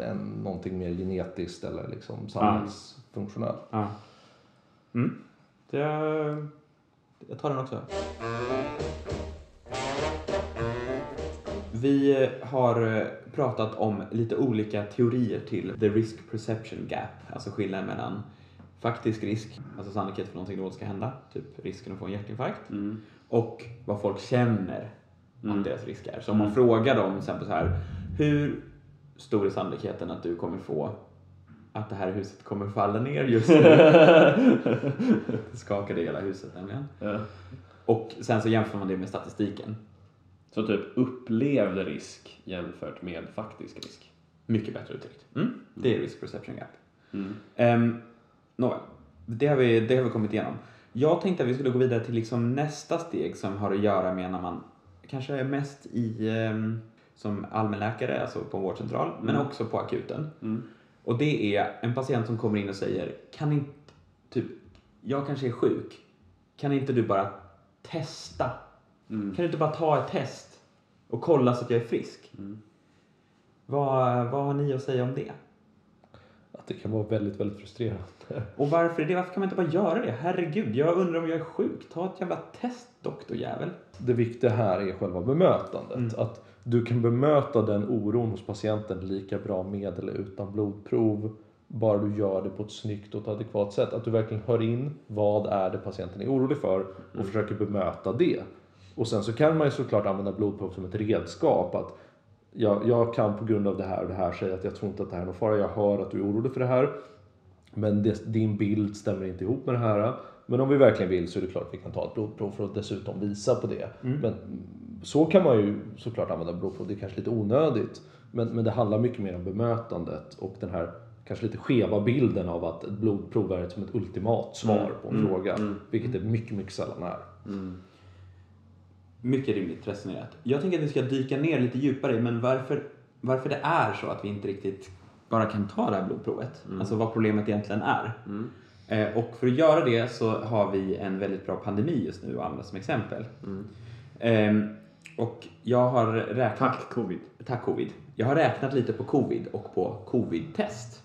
än någonting mer genetiskt eller liksom samhällsfunktionellt. Ja. Mm. Det, jag tar den också. Vi har eh, pratat om lite olika teorier till the risk perception gap, alltså skillnaden mellan faktisk risk, alltså sannolikhet för någonting dåligt ska hända, typ risken att få en hjärtinfarkt, Mm. och vad folk känner Mm. att deras risk är. Så om man frågar dem till exempel så här, hur stor är sannolikheten att du kommer få att det här huset kommer falla ner just nu? det skakade hela huset nämligen. Ja. Och sen så jämför man det med statistiken. Så typ upplevd risk jämfört med faktisk risk. Mycket bättre uttryckt. Mm. Det är risk perception gap. Mm. Um, Nåväl, det har, vi, det har vi kommit igenom. Jag tänkte att vi skulle gå vidare till liksom nästa steg som har att göra med när man kanske är mest i ehm, som allmänläkare, alltså på en vårdcentral, men Mm. också på akuten. Mm. Och det är en patient som kommer in och säger, kan inte, typ, jag kanske är sjuk, kan inte du bara testa? Mm. Kan du inte bara ta ett test och kolla så att jag är frisk? Mm. Vad, vad har ni att säga om det? Att det kan vara väldigt, väldigt frustrerande. Och varför är det? Varför kan man inte bara göra det? Herregud, jag undrar om jag är sjuk. Ta ett jävla test, doktorjävel. Det viktiga här är själva bemötandet. Mm. Att du kan bemöta den oron hos patienten lika bra med eller utan blodprov. Bara du gör det på ett snyggt och ett adekvat sätt. Att du verkligen hör in vad är det patienten är orolig för och Mm. försöker bemöta det. Och sen så kan man ju såklart använda blodprov som ett redskap. Att jag, jag kan på grund av det här och det här säga att jag tror inte att det här är någon fara. Jag hör att du är orolig för det här. Men det, din bild stämmer inte ihop med det här. Men om vi verkligen vill så är det klart att vi kan ta ett blodprov för att dessutom visa på det. Mm. Men så kan man ju såklart använda blodprov. Det är kanske lite onödigt. Men, men det handlar mycket mer om bemötandet och den här kanske lite skeva bilden av att ett blodprov är som ett ultimat svar Mm. på en Mm. fråga. Mm. Vilket det mycket, mycket sällan är. Mm. mycket rimligt resonerat. Jag tänker att vi ska dyka ner lite djupare i men varför, varför det är så att vi inte riktigt bara kan ta det här blodprovet. Alltså vad problemet egentligen är. Eh, och för att göra det så har vi en väldigt bra pandemi just nu att använda som exempel. Ehm, och jag har räknat... Tack covid. Tack covid. Jag har räknat lite på covid och på covid-test.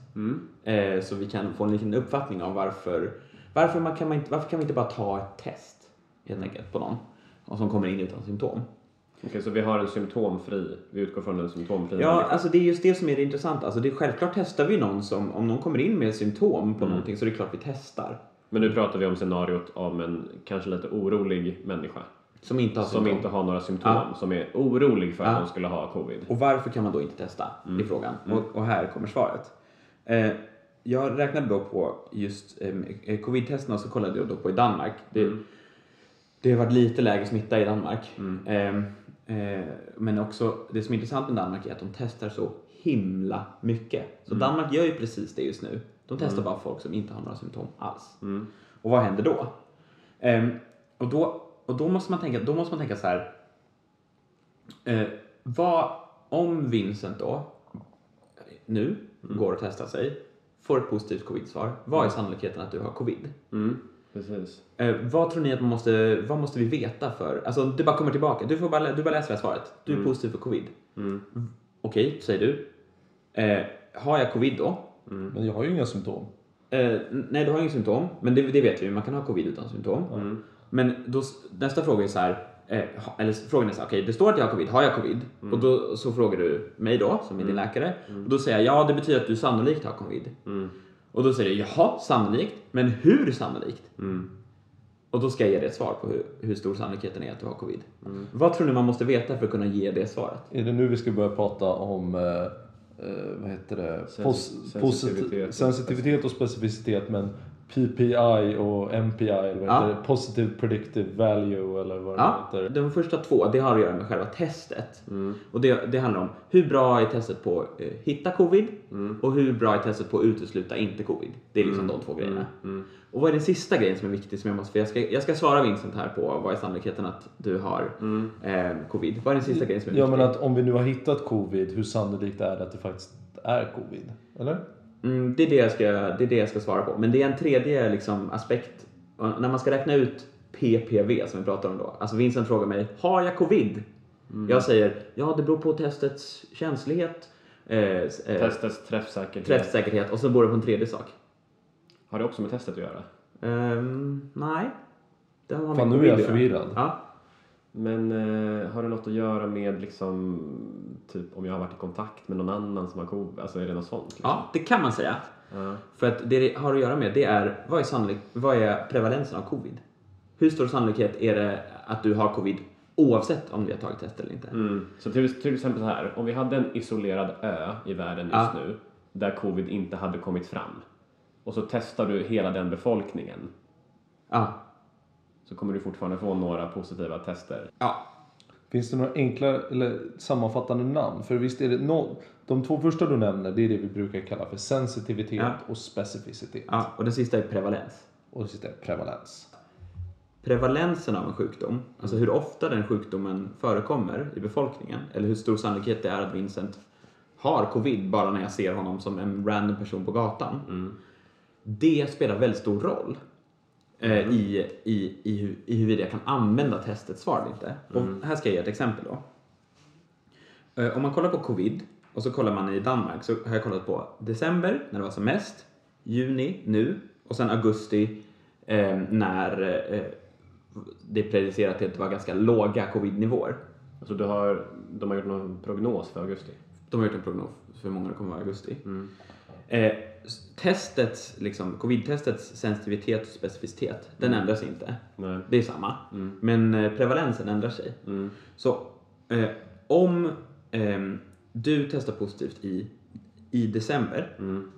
Eh, så vi kan få en liten uppfattning om varför, varför, man kan man inte, varför kan vi inte bara ta ett test helt enkelt på någon och som kommer in utan symptom. Okej, så vi har en symptomfri, vi utgår från en symptomfri Ja, människa. alltså det är just det som är det intressanta. Alltså det är självklart testar vi någon som, om någon kommer in med symptom på någonting så är det klart vi testar. Men nu pratar vi om scenariot om en kanske lite orolig människa. Som inte har Som symptom. inte har några symptom, Ja. som är orolig för att Ja. de skulle ha covid. Och varför kan man då inte testa? Mm. i frågan. Och, och här kommer svaret. Eh, jag räknade då på just eh, covid-testerna så kollade jag då på i Danmark. Det, Mm. Det har varit lite lägre smitta i Danmark. Eh, eh, men också det som är intressant med Danmark är att de testar så himla mycket. Så Mm. Danmark gör ju precis det just nu. De testar bara folk som inte har några symptom alls. Mm. Och vad händer då? Ehm, och då? Och då måste man tänka, då måste man tänka så här. Eh, vad, om Vincent då nu går och testar sig, får ett positivt covid-svar, vad är sannolikheten att du har covid? Mm. Precis. Eh, vad tror ni att man måste, vad måste vi veta för, alltså du bara kommer tillbaka, du, får bara, du bara läser det här svaret, du är positiv för covid. Mm. Okej, säger du. Eh, har jag covid då? Men jag har ju inga symptom. Eh, nej, du har inga symptom, men det, det vet vi, man kan ha covid utan symptom. Mm. Men då, nästa fråga är så här, eh, eller frågan är så här, okej det står att jag har covid, har jag covid? Mm. Och då så frågar du mig då, som är din läkare, och då säger jag ja det betyder att du sannolikt har covid. Och då säger du jaha, sannolikt, men hur sannolikt? Mm. Och då ska jag ge dig ett svar på hur, hur stor sannolikheten är att du har covid. Mm. Vad tror ni man måste veta för att kunna ge det svaret? Är det nu vi ska börja prata om eh, eh, vad heter det? Sensi- Pos- posit- sensitivitet. sensitivitet och specificitet men PPI och MPI eller vad Ja. heter det? Positive Predictive Value eller vad Ja, det heter. de första två, det har att göra med själva testet. Mm. Och det, det handlar om hur bra är testet på att eh, hitta covid Mm. och hur bra är testet på att utesluta inte covid. Det är liksom de två grejerna. Mm. Och vad är den sista grejen som är viktig som jag måste, för jag ska, jag ska svara Vincent här på vad är sannolikheten att du har Mm. eh, covid. Vad är den sista grejen som är Ja viktig? men att om vi nu har hittat covid, hur sannolikt är det att det faktiskt är covid? Eller? Mm, det, är det, jag ska, det är det jag ska svara på. Men det är en tredje liksom, aspekt. Och när man ska räkna ut PPV som vi pratar om då. Alltså Vincent frågar mig, har jag covid? Mm. Jag säger, ja det beror på testets känslighet, eh, eh, Testets träffsäkerhet. träffsäkerhet och så beror det på en tredje sak. Har det också med testet att göra? Ehm, nej. Det har Fan nu är jag förvirrad. Ja. Men eh, har det något att göra med liksom, typ om jag har varit i kontakt med någon annan som har covid? Alltså är det något sånt? Liksom? ja, det kan man säga. Ja. För att det det har att göra med det är vad är, sannolik, vad är prevalensen av covid? Hur stor sannolikhet är det att du har covid oavsett om vi har tagit test eller inte? Mm. Så till, till exempel så här, om vi hade en isolerad ö i världen just Ja. nu där covid inte hade kommit fram och så testar du hela den befolkningen Ja. så kommer du fortfarande få några positiva tester. ja. Finns det några enkla eller sammanfattande namn? För visst är det no de två första du nämner, det är det vi brukar kalla för sensitivitet Ja. och specificitet. ja. Och den sista är prevalens. Och det sista är prevalens. Prevalensen av en sjukdom, alltså hur ofta den sjukdomen förekommer i befolkningen, eller hur stor sannolikhet det är att Vincent har covid bara när jag ser honom som en random person på gatan. Det spelar väldigt stor roll eh, i, i, i, hu- i huruvida jag kan använda testets svar eller inte. Och här ska jag ge ett exempel då. Eh, om man kollar på covid och så kollar man i Danmark så har jag kollat på december när det var som mest, juni nu och sen augusti eh, när eh, det är predicerat till att det var ganska låga covid-nivåer. Alltså du har, de har gjort någon prognos för augusti. De har gjort en prognos för hur många det kommer vara i augusti. Eh, testets, liksom, covid-testets sensitivitet och specificitet, den ändras inte. Nej. Det är samma. Men eh, prevalensen ändrar sig. Mm. Så eh, om ehm, du testar positivt i, i december Mm.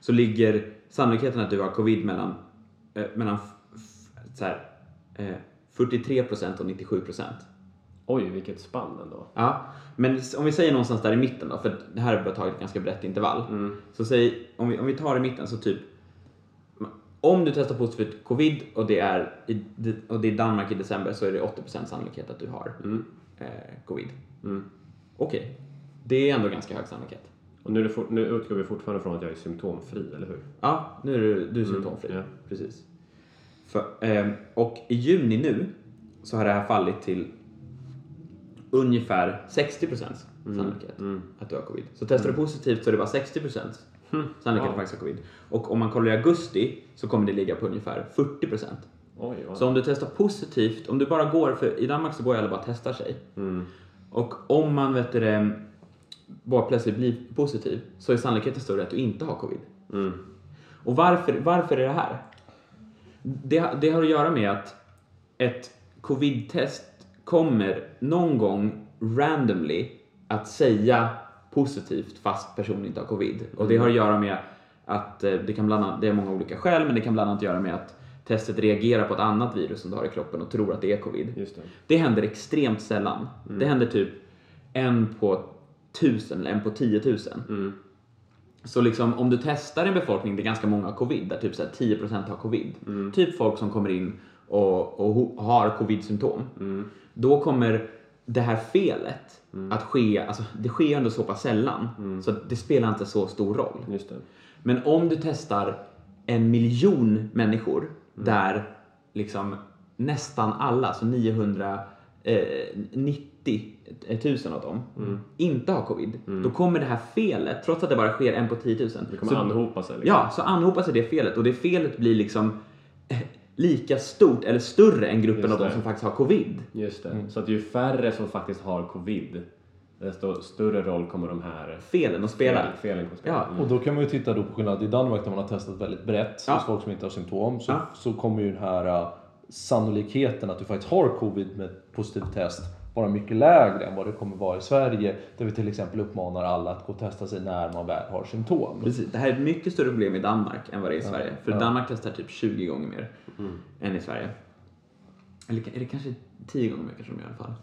så ligger sannolikheten att du har covid mellan, eh, mellan f- f- här, eh, 43% och 97%. Oj, vilket spann ändå. Ja, men om vi säger någonstans där i mitten då, för det här är bara tagit ett ganska brett intervall. Mm. Så säg, om vi, om vi tar i mitten så typ om du testar positivt för covid och det är i, och det är Danmark i december så är det 80% sannolikhet att du har Mm. eh, covid. Mm. Okej, det är ändå ganska hög sannolikhet. Och nu, fort, nu utgår vi fortfarande från att jag är symptomfri, eller hur? Ja, nu är du, du är symptomfri. ja. Precis. För, ehm, och i juni nu så har det här fallit till ungefär 60% sannolikhet Mm. att du har covid. Så testar du positivt så är det bara 60% sannolikhet att Wow. du faktiskt har covid. Och om man kollar i augusti så kommer det ligga på ungefär 40%. Oj, oj. Så om du testar positivt, om du bara går, för i Danmark så går alla bara och testar sig. Mm. Och om man vet du, bara plötsligt blir positiv så är sannolikheten större att du inte har covid. Mm. Och varför, varför är det här? Det, det har att göra med att ett covid-test kommer någon gång randomly att säga positivt fast personen inte har covid. Och det har att göra med att eh, det kan bland annat, det är många olika skäl, men det kan bland annat göra med att testet reagerar på ett annat virus som du har i kroppen och tror att det är covid. Just det. Det händer extremt sällan. Det händer typ en på tusen eller en på tiotusen. Mm. Så liksom om du testar en befolkning där ganska många har covid, där typ så här 10% har covid, typ folk som kommer in och, och har covid-symptom, då kommer det här felet att ske, alltså det sker ju ändå så pass sällan, så att det spelar inte så stor roll. Men om du testar en miljon människor där liksom nästan alla, så 990 000 av dem, inte har covid, då kommer det här felet, trots att det bara sker en på 10 000, Det kommer så, anhopa sig. Liksom. ja, så anhopar sig det felet och det felet blir liksom eh, lika stort eller större än gruppen av de som faktiskt har covid. Just det. Så att ju färre som faktiskt har covid, desto större roll kommer de här Felen att spela. fel- felen att spela. Ja. Mm. Och då kan man ju titta då på skillnad i Danmark där man har testat väldigt brett Ja. hos folk som inte har symptom. Så, Ja. så kommer ju den här uh, sannolikheten att du faktiskt har covid med positivt test vara mycket lägre än vad det kommer vara i Sverige. Där vi till exempel uppmanar alla att gå och testa sig när man väl har symptom. Precis. Det här är ett mycket större problem i Danmark än vad det är i Sverige. För Ja. Danmark testar typ 20 gånger mer Mm. än i Sverige. Eller är det kanske 10 gånger mer kanske de gör i alla fall.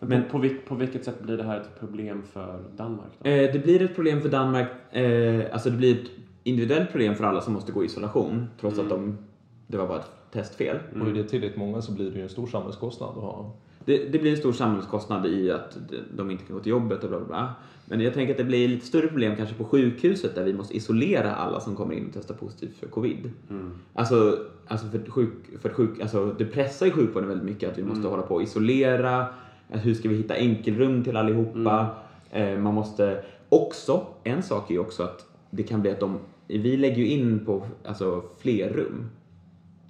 Men, på, på, vil- på vilket sätt blir det här ett problem för Danmark? Då? Eh, det blir ett problem för Danmark, eh, alltså det blir ett individuellt problem för alla som måste gå i isolation trots att de, det var bara ett testfel. Och är det tillräckligt många så blir det ju en stor samhällskostnad att ha. Det, det blir en stor samhällskostnad i att de- inte kan gå till jobbet och bla bla bla. Men jag tänker att det blir lite större problem kanske på sjukhuset där vi måste isolera alla som kommer in och testar positivt för covid. Mm. Alltså, alltså för, sjuk, för sjuk, alltså det pressar ju sjukvården väldigt mycket att vi måste hålla på och isolera. Hur ska vi hitta enkelrum till allihopa? Eh, man måste också, en sak är ju också att det kan bli att de, vi lägger ju in på alltså, fler rum.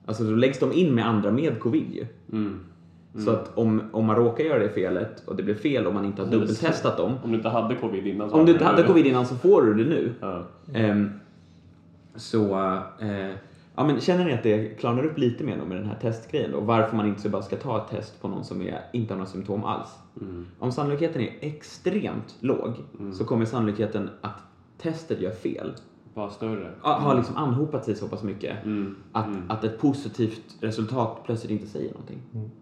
Alltså då läggs de in med andra med covid ju. Mm. Så att om, om man råkar göra det felet och det blir fel och man inte har dubbeltestat dem. Om du inte hade covid innan så Om du inte hade covid innan så får du det nu. Ja. Ehm, så, eh, ja men känner ni att det klarnar upp lite mer med den här testgrejen då? Varför man inte så bara ska ta ett test på någon som är, inte har några symptom alls? Mm. Om sannolikheten är extremt låg så kommer sannolikheten att testet gör fel Var större. ja, har liksom anhopat sig så pass mycket Mm. att, Mm. att ett positivt resultat plötsligt inte säger någonting.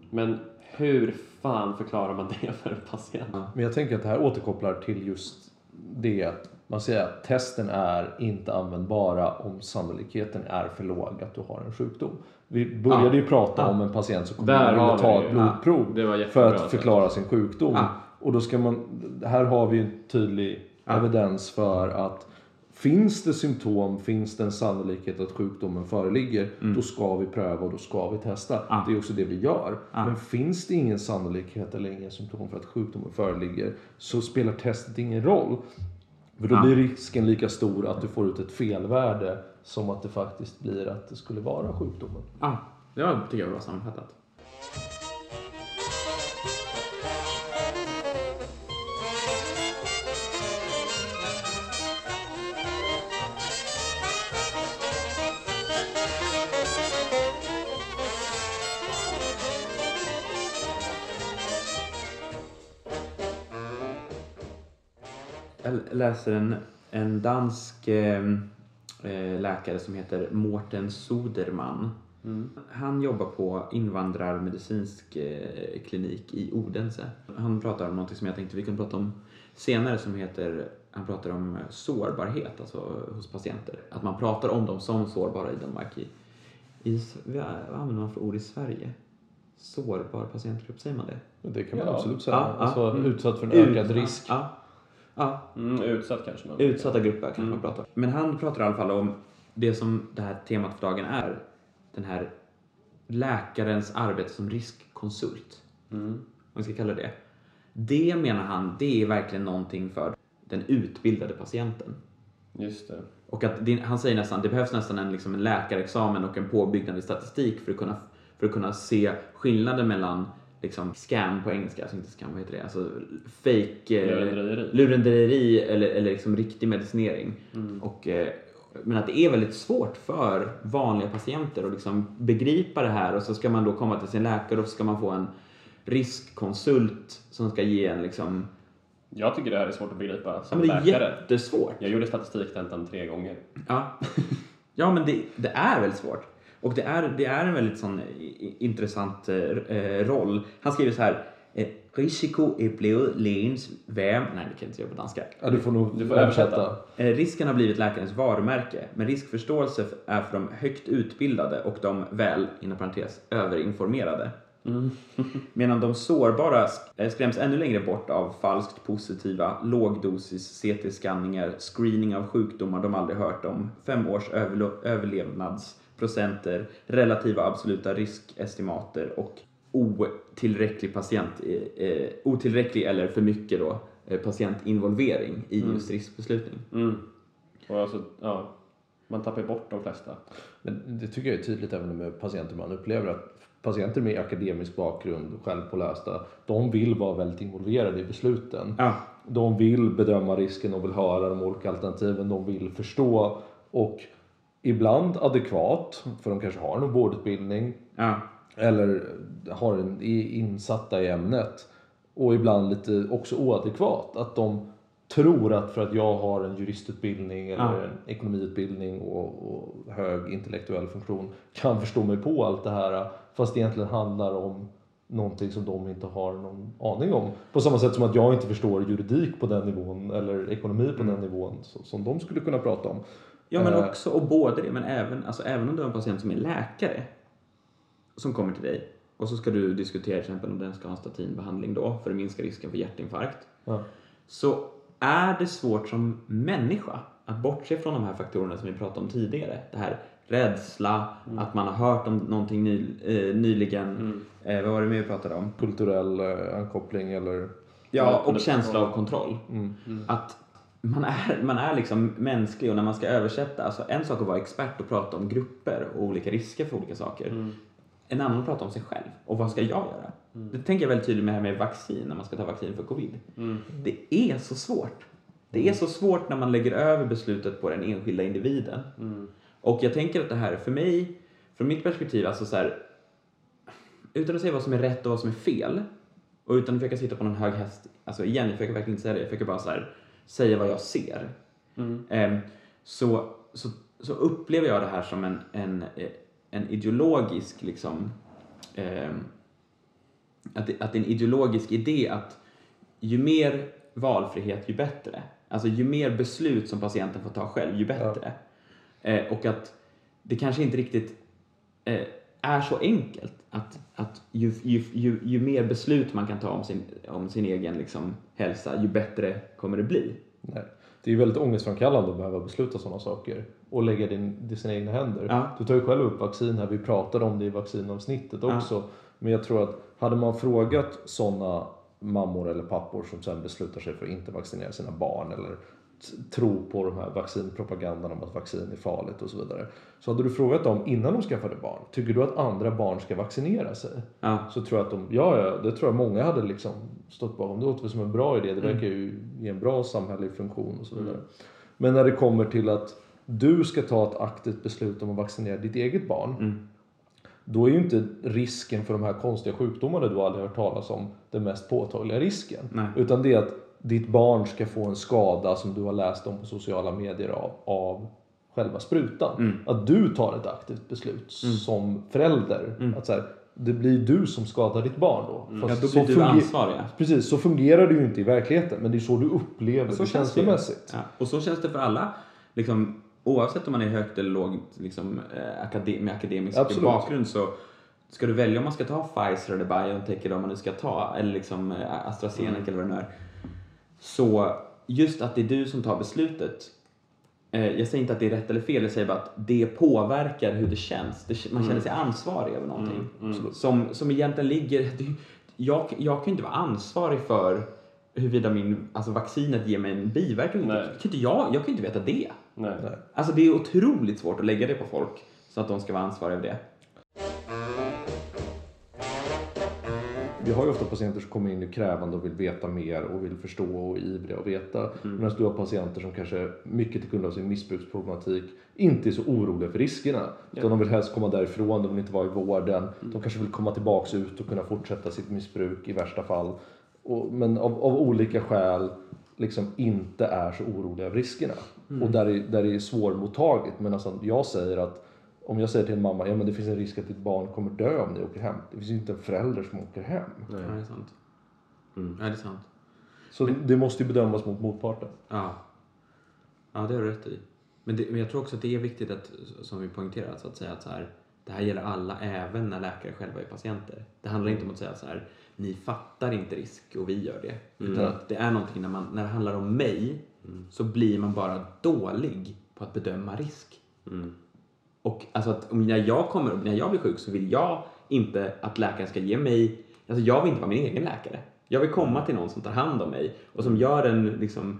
Men hur fan förklarar man det för en patient? Men jag tänker att det här återkopplar till just det att man säger att testen är inte användbara om sannolikheten är för låg att du har en sjukdom. Vi började Ja. ju prata Ja. om en patient som kommer att ta ett blodprov var för att förklara sin sjukdom. Ja. Och då ska man, här har vi en tydlig Ja. evidens för att Finns det symptom, finns det en sannolikhet att sjukdomen föreligger, då ska vi pröva och då ska vi testa. Ja. Det är också det vi gör. Ja. Men finns det ingen sannolikhet eller ingen symptom för att sjukdomen föreligger så spelar testet ingen roll. För då Ja. blir risken lika stor att du får ut ett felvärde som att det faktiskt blir att det skulle vara sjukdomen. Ja, det var, tycker jag var bra sammanfattat. Läser en, en dansk eh, eh, läkare som heter Mårten Soderman. Han jobbar på invandrarmedicinsk eh, klinik i Odense. Han pratar om något som jag tänkte vi kunde prata om senare som heter han pratar om sårbarhet alltså, hos patienter. Att man pratar om dem som sårbara i Danmark. I, i, vad använder man för ord i Sverige? Sårbar patientgrupp, säger man det? Det kan man Ja. absolut säga. Ja, ja. alltså, Mm. Utsatt för en ökad Ut- risk. Ja, ja. Mm, utsatt kanske man Utsatta grupper kanske Mm. man pratar om. Men han pratar i alla fall om det som det här temat för dagen är. Den här läkarens arbete som riskkonsult. Mm. Om vi ska kalla det det. menar han, det är verkligen någonting för den utbildade patienten. Just det. Och att det, han säger nästan, det behövs nästan en, liksom en läkarexamen och en påbyggnad i statistik för att kunna, för att kunna se skillnaden mellan liksom scam på engelska, alltså inte scam, vad heter det? Alltså fake... eh, Lurendrejeri. lurendrejeri eller, eller liksom riktig medicinering. Mm. Och, eh, men att det är väldigt svårt för vanliga patienter att liksom begripa det här och så ska man då komma till sin läkare och så ska man få en riskkonsult som ska ge en liksom... Jag tycker det här är svårt att begripa Ja, som men det är läkare. jättesvårt. Jag gjorde statistiktentan tre gånger. Ja, ja men det, det är väldigt svårt. Och det är, det är en väldigt sån i- intressant eh, eh, roll. Han skriver så här. Eh, Risiko är blevet lägens värm... Nej, det kan jag inte göra på danska. Ja, du får nog Du får översätta. Eh, risken har blivit läkarens varumärke, men riskförståelse är för de högt utbildade och de väl, inom parentes, överinformerade. Medan de sårbara sk- eh, skräms ännu längre bort av falskt positiva, lågdosis CT-skanningar, screening av sjukdomar de aldrig hört om, fem års överlo- överlevnadsprocenter, relativa absoluta riskestimater och otillräcklig patient, eh, eh, otillräcklig eller för mycket då, eh, patientinvolvering i just riskbeslutning. Mm. Och alltså, ja, man tappar bort de flesta. Men det tycker jag är tydligt även med patienter man upplever att patienter med akademisk bakgrund, självpålästa, de vill vara väldigt involverade i besluten. Ja, De vill bedöma risken, de vill höra de olika alternativen, de vill förstå och ibland adekvat, för de kanske har någon vårdutbildning ja, eller har en, är insatta i ämnet och ibland lite också oadekvat. Att de tror att för att jag har en juristutbildning eller Ja. en ekonomiutbildning och, och hög intellektuell funktion kan förstå mig på allt det här fast det egentligen handlar om någonting som de inte har någon aning om. På samma sätt som att jag inte förstår juridik på den nivån eller ekonomi på den nivån som de skulle kunna prata om. Ja, men Eh. också, och både det, men även, alltså, även om du har en patient som är läkare som kommer till dig och så ska du diskutera till exempel om den ska ha en statinbehandling då för att minska risken för hjärtinfarkt. Ja. Så är det svårt som människa att bortse från de här faktorerna som vi pratade om tidigare. Det här rädsla, att man har hört om någonting ny, eh, nyligen. Eh, vad var det mer vi pratade om? Kulturell eh, ankoppling eller Ja, och känsla av kontroll. mm. Att man är, man är liksom mänsklig och när man ska översätta, alltså en sak att vara expert och prata om grupper och olika risker för olika saker. En annan att prata om sig själv och vad ska jag göra? Det tänker jag väldigt tydligt med det här med vaccin, när man ska ta vaccin för covid. Det är så svårt. Det är så svårt när man lägger över beslutet på den enskilda individen. Och jag tänker att det här, för mig, från mitt perspektiv, alltså så här, utan att säga vad som är rätt och vad som är fel, och utan att försöka sitta på någon hög häst, alltså igen, jag försöker verkligen inte säga det, jag försöker bara så här, säga vad jag ser. Ehm, så, så, så upplever jag det här som en, en, en ideologisk, liksom, ehm, att, det, att det är en ideologisk idé att ju mer valfrihet, ju bättre. Alltså ju mer beslut som patienten får ta själv, ju bättre. Eh, och att det kanske inte riktigt eh, är så enkelt att, att ju, ju, ju, ju mer beslut man kan ta om sin, om sin egen liksom, hälsa, ju bättre kommer det bli. Nej. Det är ju väldigt ångestframkallande att behöva besluta sådana saker och lägga det i sina egna händer. Ja. Du tar ju själv upp vaccin här, vi pratade om det i vaccinavsnittet också. Men jag tror att hade man frågat sådana mammor eller pappor som sen beslutar sig för att inte vaccinera sina barn eller tro på de här vaccinpropagandan om att vaccin är farligt och så vidare. Så hade du frågat dem innan de skaffade barn, tycker du att andra barn ska vaccinera sig? Ja. Så tror jag att de, ja, ja, det tror jag många hade liksom stått bakom. Det låter väl som en bra idé. Det verkar ju ge en bra samhällelig funktion och så vidare. Men när det kommer till att du ska ta ett aktivt beslut om att vaccinera ditt eget barn. Mm. Då är ju inte risken för de här konstiga sjukdomarna du aldrig hört talas om den mest påtagliga risken. Nej. Utan det är att ditt barn ska få en skada som du har läst om på sociala medier av, av själva sprutan. Mm. Att du tar ett aktivt beslut som förälder. Att så här, det blir du som skadar ditt barn då. Ja, Fast då så blir du ansvarig. Precis, så fungerar det ju inte i verkligheten. Men det är så du upplever Så det känns det ju. känslomässigt. Ja, och så känns det för alla. Liksom, oavsett om man är högt eller lågt liksom, eh, akadem med akademisk Absolut. bakgrund så ska du välja om man ska ta Pfizer eller Biontech eller om man nu ska ta eller liksom eh, AstraZeneca Mm. eller vad det nu är. Så just att det är du som tar beslutet. Eh, jag säger inte att det är rätt eller fel, jag säger bara att det påverkar hur det känns. Det, man känner sig ansvarig över någonting. Som, som egentligen ligger... Det, jag, jag kan inte vara ansvarig för huruvida min, alltså vaccinet ger mig en inte. Kan inte jag, jag kan inte veta det. Nej. Nej. Alltså det är otroligt svårt att lägga det på folk så att de ska vara ansvariga över det. Vi har ju ofta patienter som kommer in och krävande och vill veta mer och vill förstå och är ivriga och veta. Medan du har patienter som kanske mycket till grund av sin missbruksproblematik inte är så oroliga för riskerna. Utan de vill helst komma därifrån, de vill inte vara i vården. De kanske vill komma tillbaks ut och kunna fortsätta sitt missbruk i värsta fall. Och, men av, av olika skäl liksom inte är så oroliga över riskerna. Och där är, där är svårmottagligt. Men alltså, jag säger att om jag säger till en mamma, ja men det finns en risk att ditt barn kommer dö om ni åker hem. Det finns ju inte en förälder som åker hem. Ja, det är sant. Ja, det är sant. Så det måste ju bedömas mot motparten. Ja. Ja, det har du rätt i. Men, det, men jag tror också att det är viktigt att, som vi poängterat, så att säga att så här, det här gäller alla, även när läkare själva är patienter. Det handlar inte om att säga så här, ni fattar inte risk och vi gör det. Utan att det är någonting när, man, när det handlar om mig så blir man bara dålig på att bedöma risk. Och alltså att när jag kommer när jag blir sjuk så vill jag inte att läkaren ska ge mig, alltså jag vill inte vara min egen läkare. Jag vill komma till någon som tar hand om mig och som gör en liksom,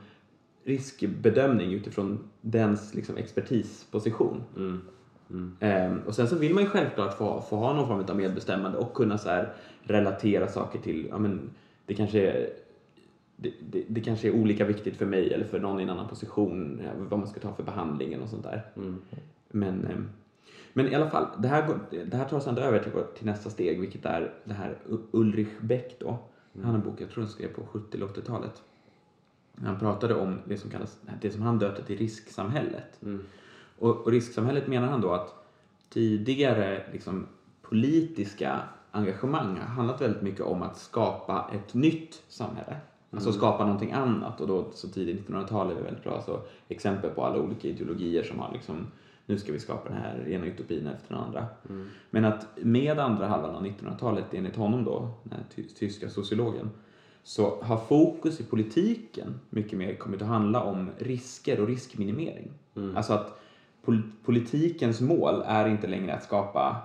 riskbedömning utifrån dens liksom, expertisposition. Ehm, och sen så vill man ju självklart få, få ha någon form av medbestämmande och kunna så här, relatera saker till, ja men det kanske är det, det, det kanske är olika viktigt för mig eller för någon i en annan position, vad man ska ta för behandlingen och sånt där. Men, ehm, men i alla fall, det här, går, det här tar oss ändå över till, till nästa steg, vilket är det här Ulrich Beck då. Han har en bok, jag tror han skrev på 70 eller 80-talet. Han pratade om det som, kallas, det som han döpte till risksamhället. Och, och risksamhället menar han då att tidigare liksom, politiska engagemang har handlat väldigt mycket om att skapa ett nytt samhälle. Alltså skapa någonting annat och då så tidigt 1900-tal är det väldigt bra så exempel på alla olika ideologier som har liksom nu ska vi skapa den här ena utopin efter den andra. Men att med andra halvan av 1900-talet enligt honom då, den här ty- tyska sociologen, så har fokus i politiken mycket mer kommit att handla om risker och riskminimering. Alltså att pol- politikens mål är inte längre att skapa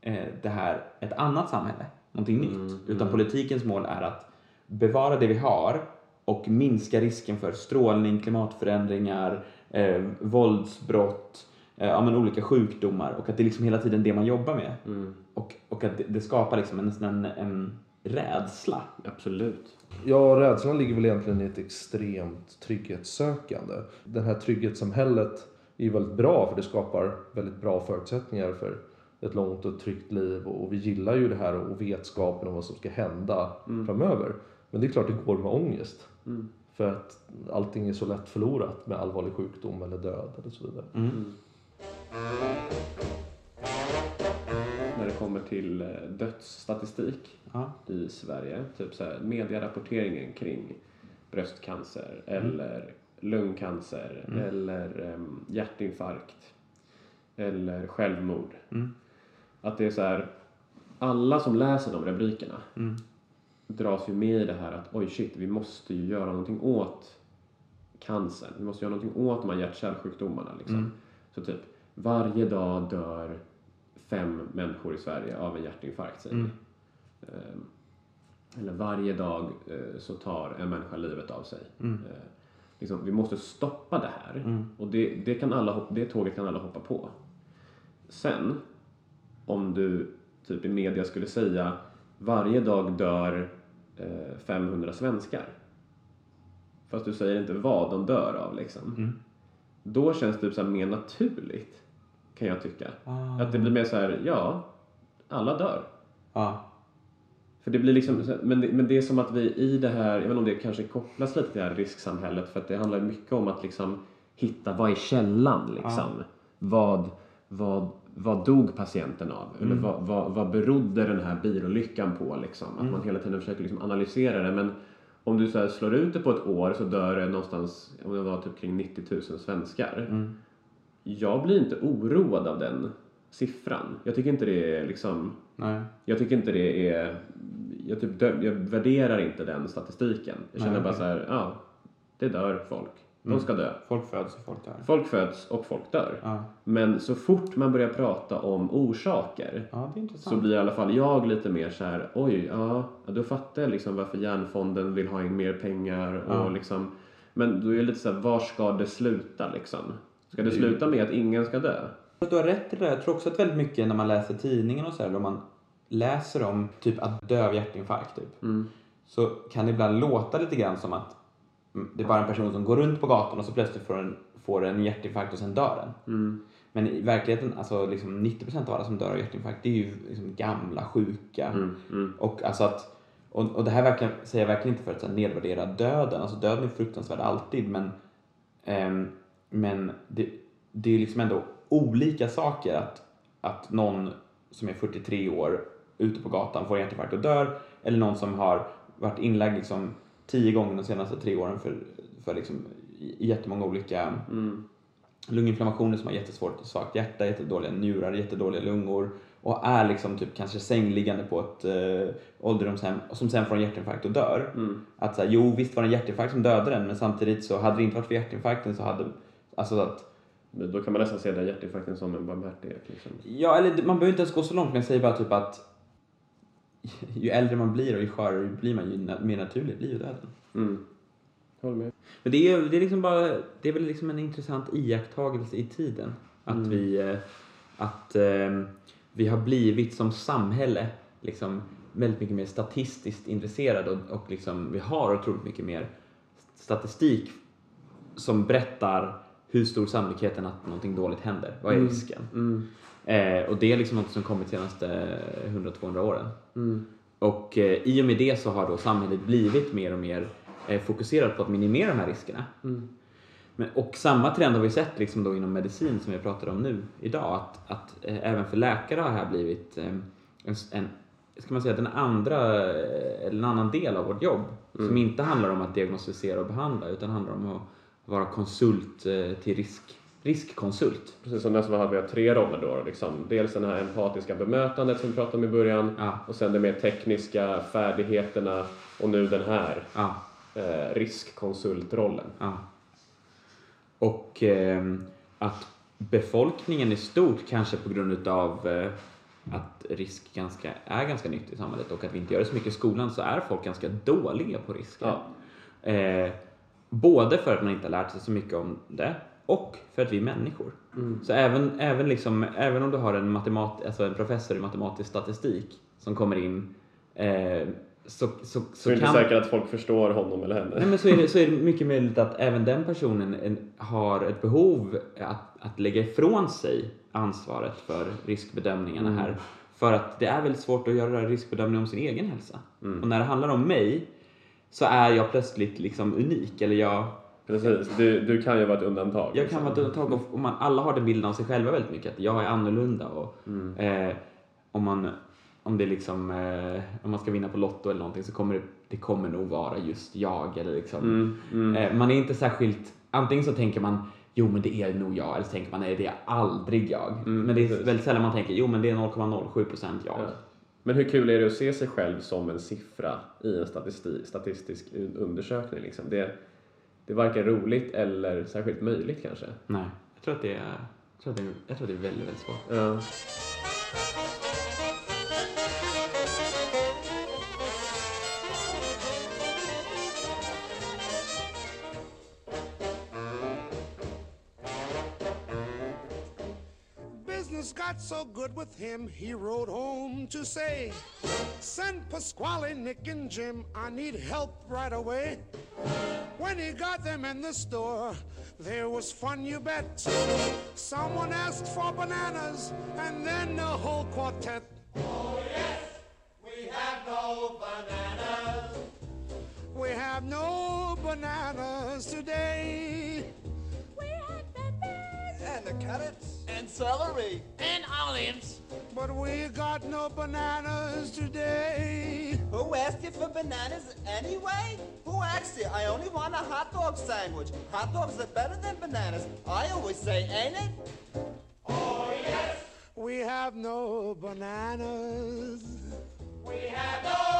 eh, det här, ett annat samhälle, någonting nytt. Utan politikens mål är att bevara det vi har och minska risken för strålning, klimatförändringar, eh, våldsbrott, ja, men olika sjukdomar och att det är liksom hela tiden det man jobbar med. Och, och att det, det skapar liksom en, en, en rädsla. Absolut. Ja, rädslan ligger väl egentligen i ett extremt trygghetssökande. Det här trygghetssamhället är ju väldigt bra för det skapar väldigt bra förutsättningar för ett långt och tryggt liv och vi gillar ju det här och vetskapen om vad som ska hända framöver. Men det är klart det går med ångest. För att allting är så lätt förlorat med allvarlig sjukdom eller död eller så vidare. När det kommer till eh, dödsstatistik Ja. i Sverige, typ så här medierapporteringen kring bröstcancer eller lungcancer eller em, hjärtinfarkt eller självmord. Att det är så här, alla som läser de rubrikerna dras ju med i det här att oj shit, vi måste ju göra någonting åt cancern. Vi måste göra någonting åt de här hjärt-kärlsjukdomarna. Liksom. Så typ, varje dag dör fem människor i Sverige av en hjärtinfarkt, säger vi. Ehm, Eller varje dag eh, så tar en människa livet av sig. Eh, liksom, vi måste stoppa det här. Och det, det, kan alla, det tåget kan alla hoppa på. Sen, om du typ i media skulle säga varje dag dör eh, 500 svenskar. Fast du säger inte vad de dör av liksom. Då känns det typ så mer naturligt, kan jag tycka. Ah. Att det blir mer så här, ja, alla dör. Ja. För det blir liksom, men det, men det är som att vi i det här, jag vet inte om det kanske kopplas lite till det här risksamhället för att det handlar mycket om att liksom hitta, vad är källan liksom? Vad, vad, vad dog patienten av? Eller Mm. vad, vad, vad berodde den här bilolyckan på? Liksom? Att Mm. man hela tiden försöker liksom analysera det. Men om du så slår ut det på ett år så dör det någonstans, om det var typ kring 90 000 svenskar. Mm. Jag blir inte oroad av den siffran. Jag tycker inte det är liksom, Nej. jag tycker inte det är, jag, typ dö, jag värderar inte den statistiken. Jag känner Nej, bara okej. så här, ja, det dör folk. De Mm. ska dö. Folk föds och folk dör. Folk föds och folk dör. Ja, Men så fort man börjar prata om orsaker ja så blir i alla fall jag lite mer så här, oj, ja, då fattar jag liksom varför järnfonden vill ha in mer pengar och Ja. liksom, men då är det lite så här, var ska det sluta liksom? Ska det sluta med att ingen ska dö? Du har rätt i det där. Jag tror också att väldigt mycket när man läser tidningen och så här, då man läser om typ att dö av hjärtinfarkt typ, Mm. så kan det ibland låta lite grann som att mm, det är bara en person som går runt på gatan och så plötsligt får en, får en hjärtinfarkt och sen dör den. Mm. Men i verkligheten, alltså liksom 90% av alla som dör av hjärtinfarkt, det är ju liksom gamla, sjuka. Mm. Mm. Och, alltså att, och, och det här verkligen, säger jag verkligen inte för att så här, nedvärdera döden. Alltså döden är fruktansvärd alltid men, ehm, men det, det är liksom ändå olika saker att, att någon som är 43 år ute på gatan får hjärtinfarkt och dör eller någon som har varit inlagd liksom tio gånger de senaste tre åren för, för liksom jättemånga olika Mm. lunginflammationer som har jättesvårt svagt hjärta, jättedåliga njurar, jättedåliga lungor och är liksom typ kanske sängliggande på ett eh, ålderdomshem och som sen får en hjärtinfarkt och dör. Mm. Att så här, jo visst var det en hjärtinfarkt som dödade den men samtidigt så hade det inte varit för hjärtinfarkten så hade alltså att Men Då kan man nästan se den hjärtinfarkten som en barmhärtighet. Liksom. ja eller man behöver inte ens gå så långt men jag säger bara typ att ju äldre man blir och ju skörare blir man ju na- mer naturligt blir ju döden. Mm. Håller med. Men det är, det är liksom bara, det är väl liksom en intressant iakttagelse i tiden. Att Mm. vi, eh, att eh, vi har blivit som samhälle liksom väldigt mycket mer statistiskt intresserade och, och liksom vi har otroligt mycket mer statistik som berättar hur stor sannolikheten att någonting dåligt händer. Vad är Mm. risken? Mm. Eh, och det är liksom något som kommit de senaste 100-200 åren. Mm. Och eh, i och med det så har då samhället blivit mer och mer eh, fokuserat på att minimera de här riskerna. Mm. Men, och samma trend har vi sett liksom då inom medicin som vi pratar om nu idag. Att, att eh, även för läkare har det här blivit eh, en, en, ska man säga, den andra, eh, eller en annan del av vårt jobb. Som inte handlar om att diagnostisera och behandla utan handlar om att vara konsult eh, till risk, riskkonsult. Precis som nästan har vi har tre roller då. Liksom. Dels den här empatiska bemötandet som vi pratade om i början. Ja, Och sen de mer tekniska färdigheterna och nu den här ja, eh, riskkonsultrollen. ja. Och ehm, att befolkningen i stort kanske på grund utav eh, att risk ganska, är ganska nytt i samhället och att vi inte gör det så mycket i skolan så är folk ganska dåliga på risker. Ja. Eh, både för att man inte har lärt sig så mycket om det och för att vi är människor. Mm. Så även, även, liksom, även om du har en, matemat, alltså en professor i matematisk statistik som kommer in eh, så, så, så, är det kan... inte säkert att folk förstår honom eller henne. Nej, men så, är det, så är det mycket möjligt att även den personen en, har ett behov att, att lägga ifrån sig ansvaret för riskbedömningarna Mm. här. För att det är väldigt svårt att göra riskbedömning om sin egen hälsa. Mm. Och när det handlar om mig så är jag plötsligt liksom unik. Eller jag, Precis, du, du kan ju vara ett undantag. jag kan vara ett undantag och och man, alla har den bilden av sig själva väldigt mycket. Att jag är annorlunda och Mm. eh, om man om det liksom, eh, om man ska vinna på Lotto eller någonting så kommer det, det kommer nog vara just jag eller liksom Mm. Mm. Eh, Man är inte särskilt, antingen så tänker man jo men det är nog jag eller så tänker man nej det är aldrig jag. Mm, men det är precis. väldigt sällan man tänker jo men det är 0,07 procent jag. Ja. Men hur kul är det att se sig själv som en siffra i en statisti- statistisk un- undersökning? Liksom? Det, det är varken roligt eller särskilt möjligt kanske. Nej, jag tror att det är, jag tror att det är, jag tror att det är väldigt, väldigt svårt. Ja. So good with him, he wrote home to say, Send Pasquale, Nick, and Jim, I need help right away. When he got them in the store, there was fun, you bet. Someone asked for bananas, and then the whole quartet. Oh, yes, we have no bananas. We have no bananas today. And the carrots. And celery. And olives. But we got no bananas today. Who asked you for bananas anyway? Who asked you? I only want a hot dog sandwich. Hot dogs are better than bananas. I always say, ain't it? Oh, yes. We have no bananas. We have no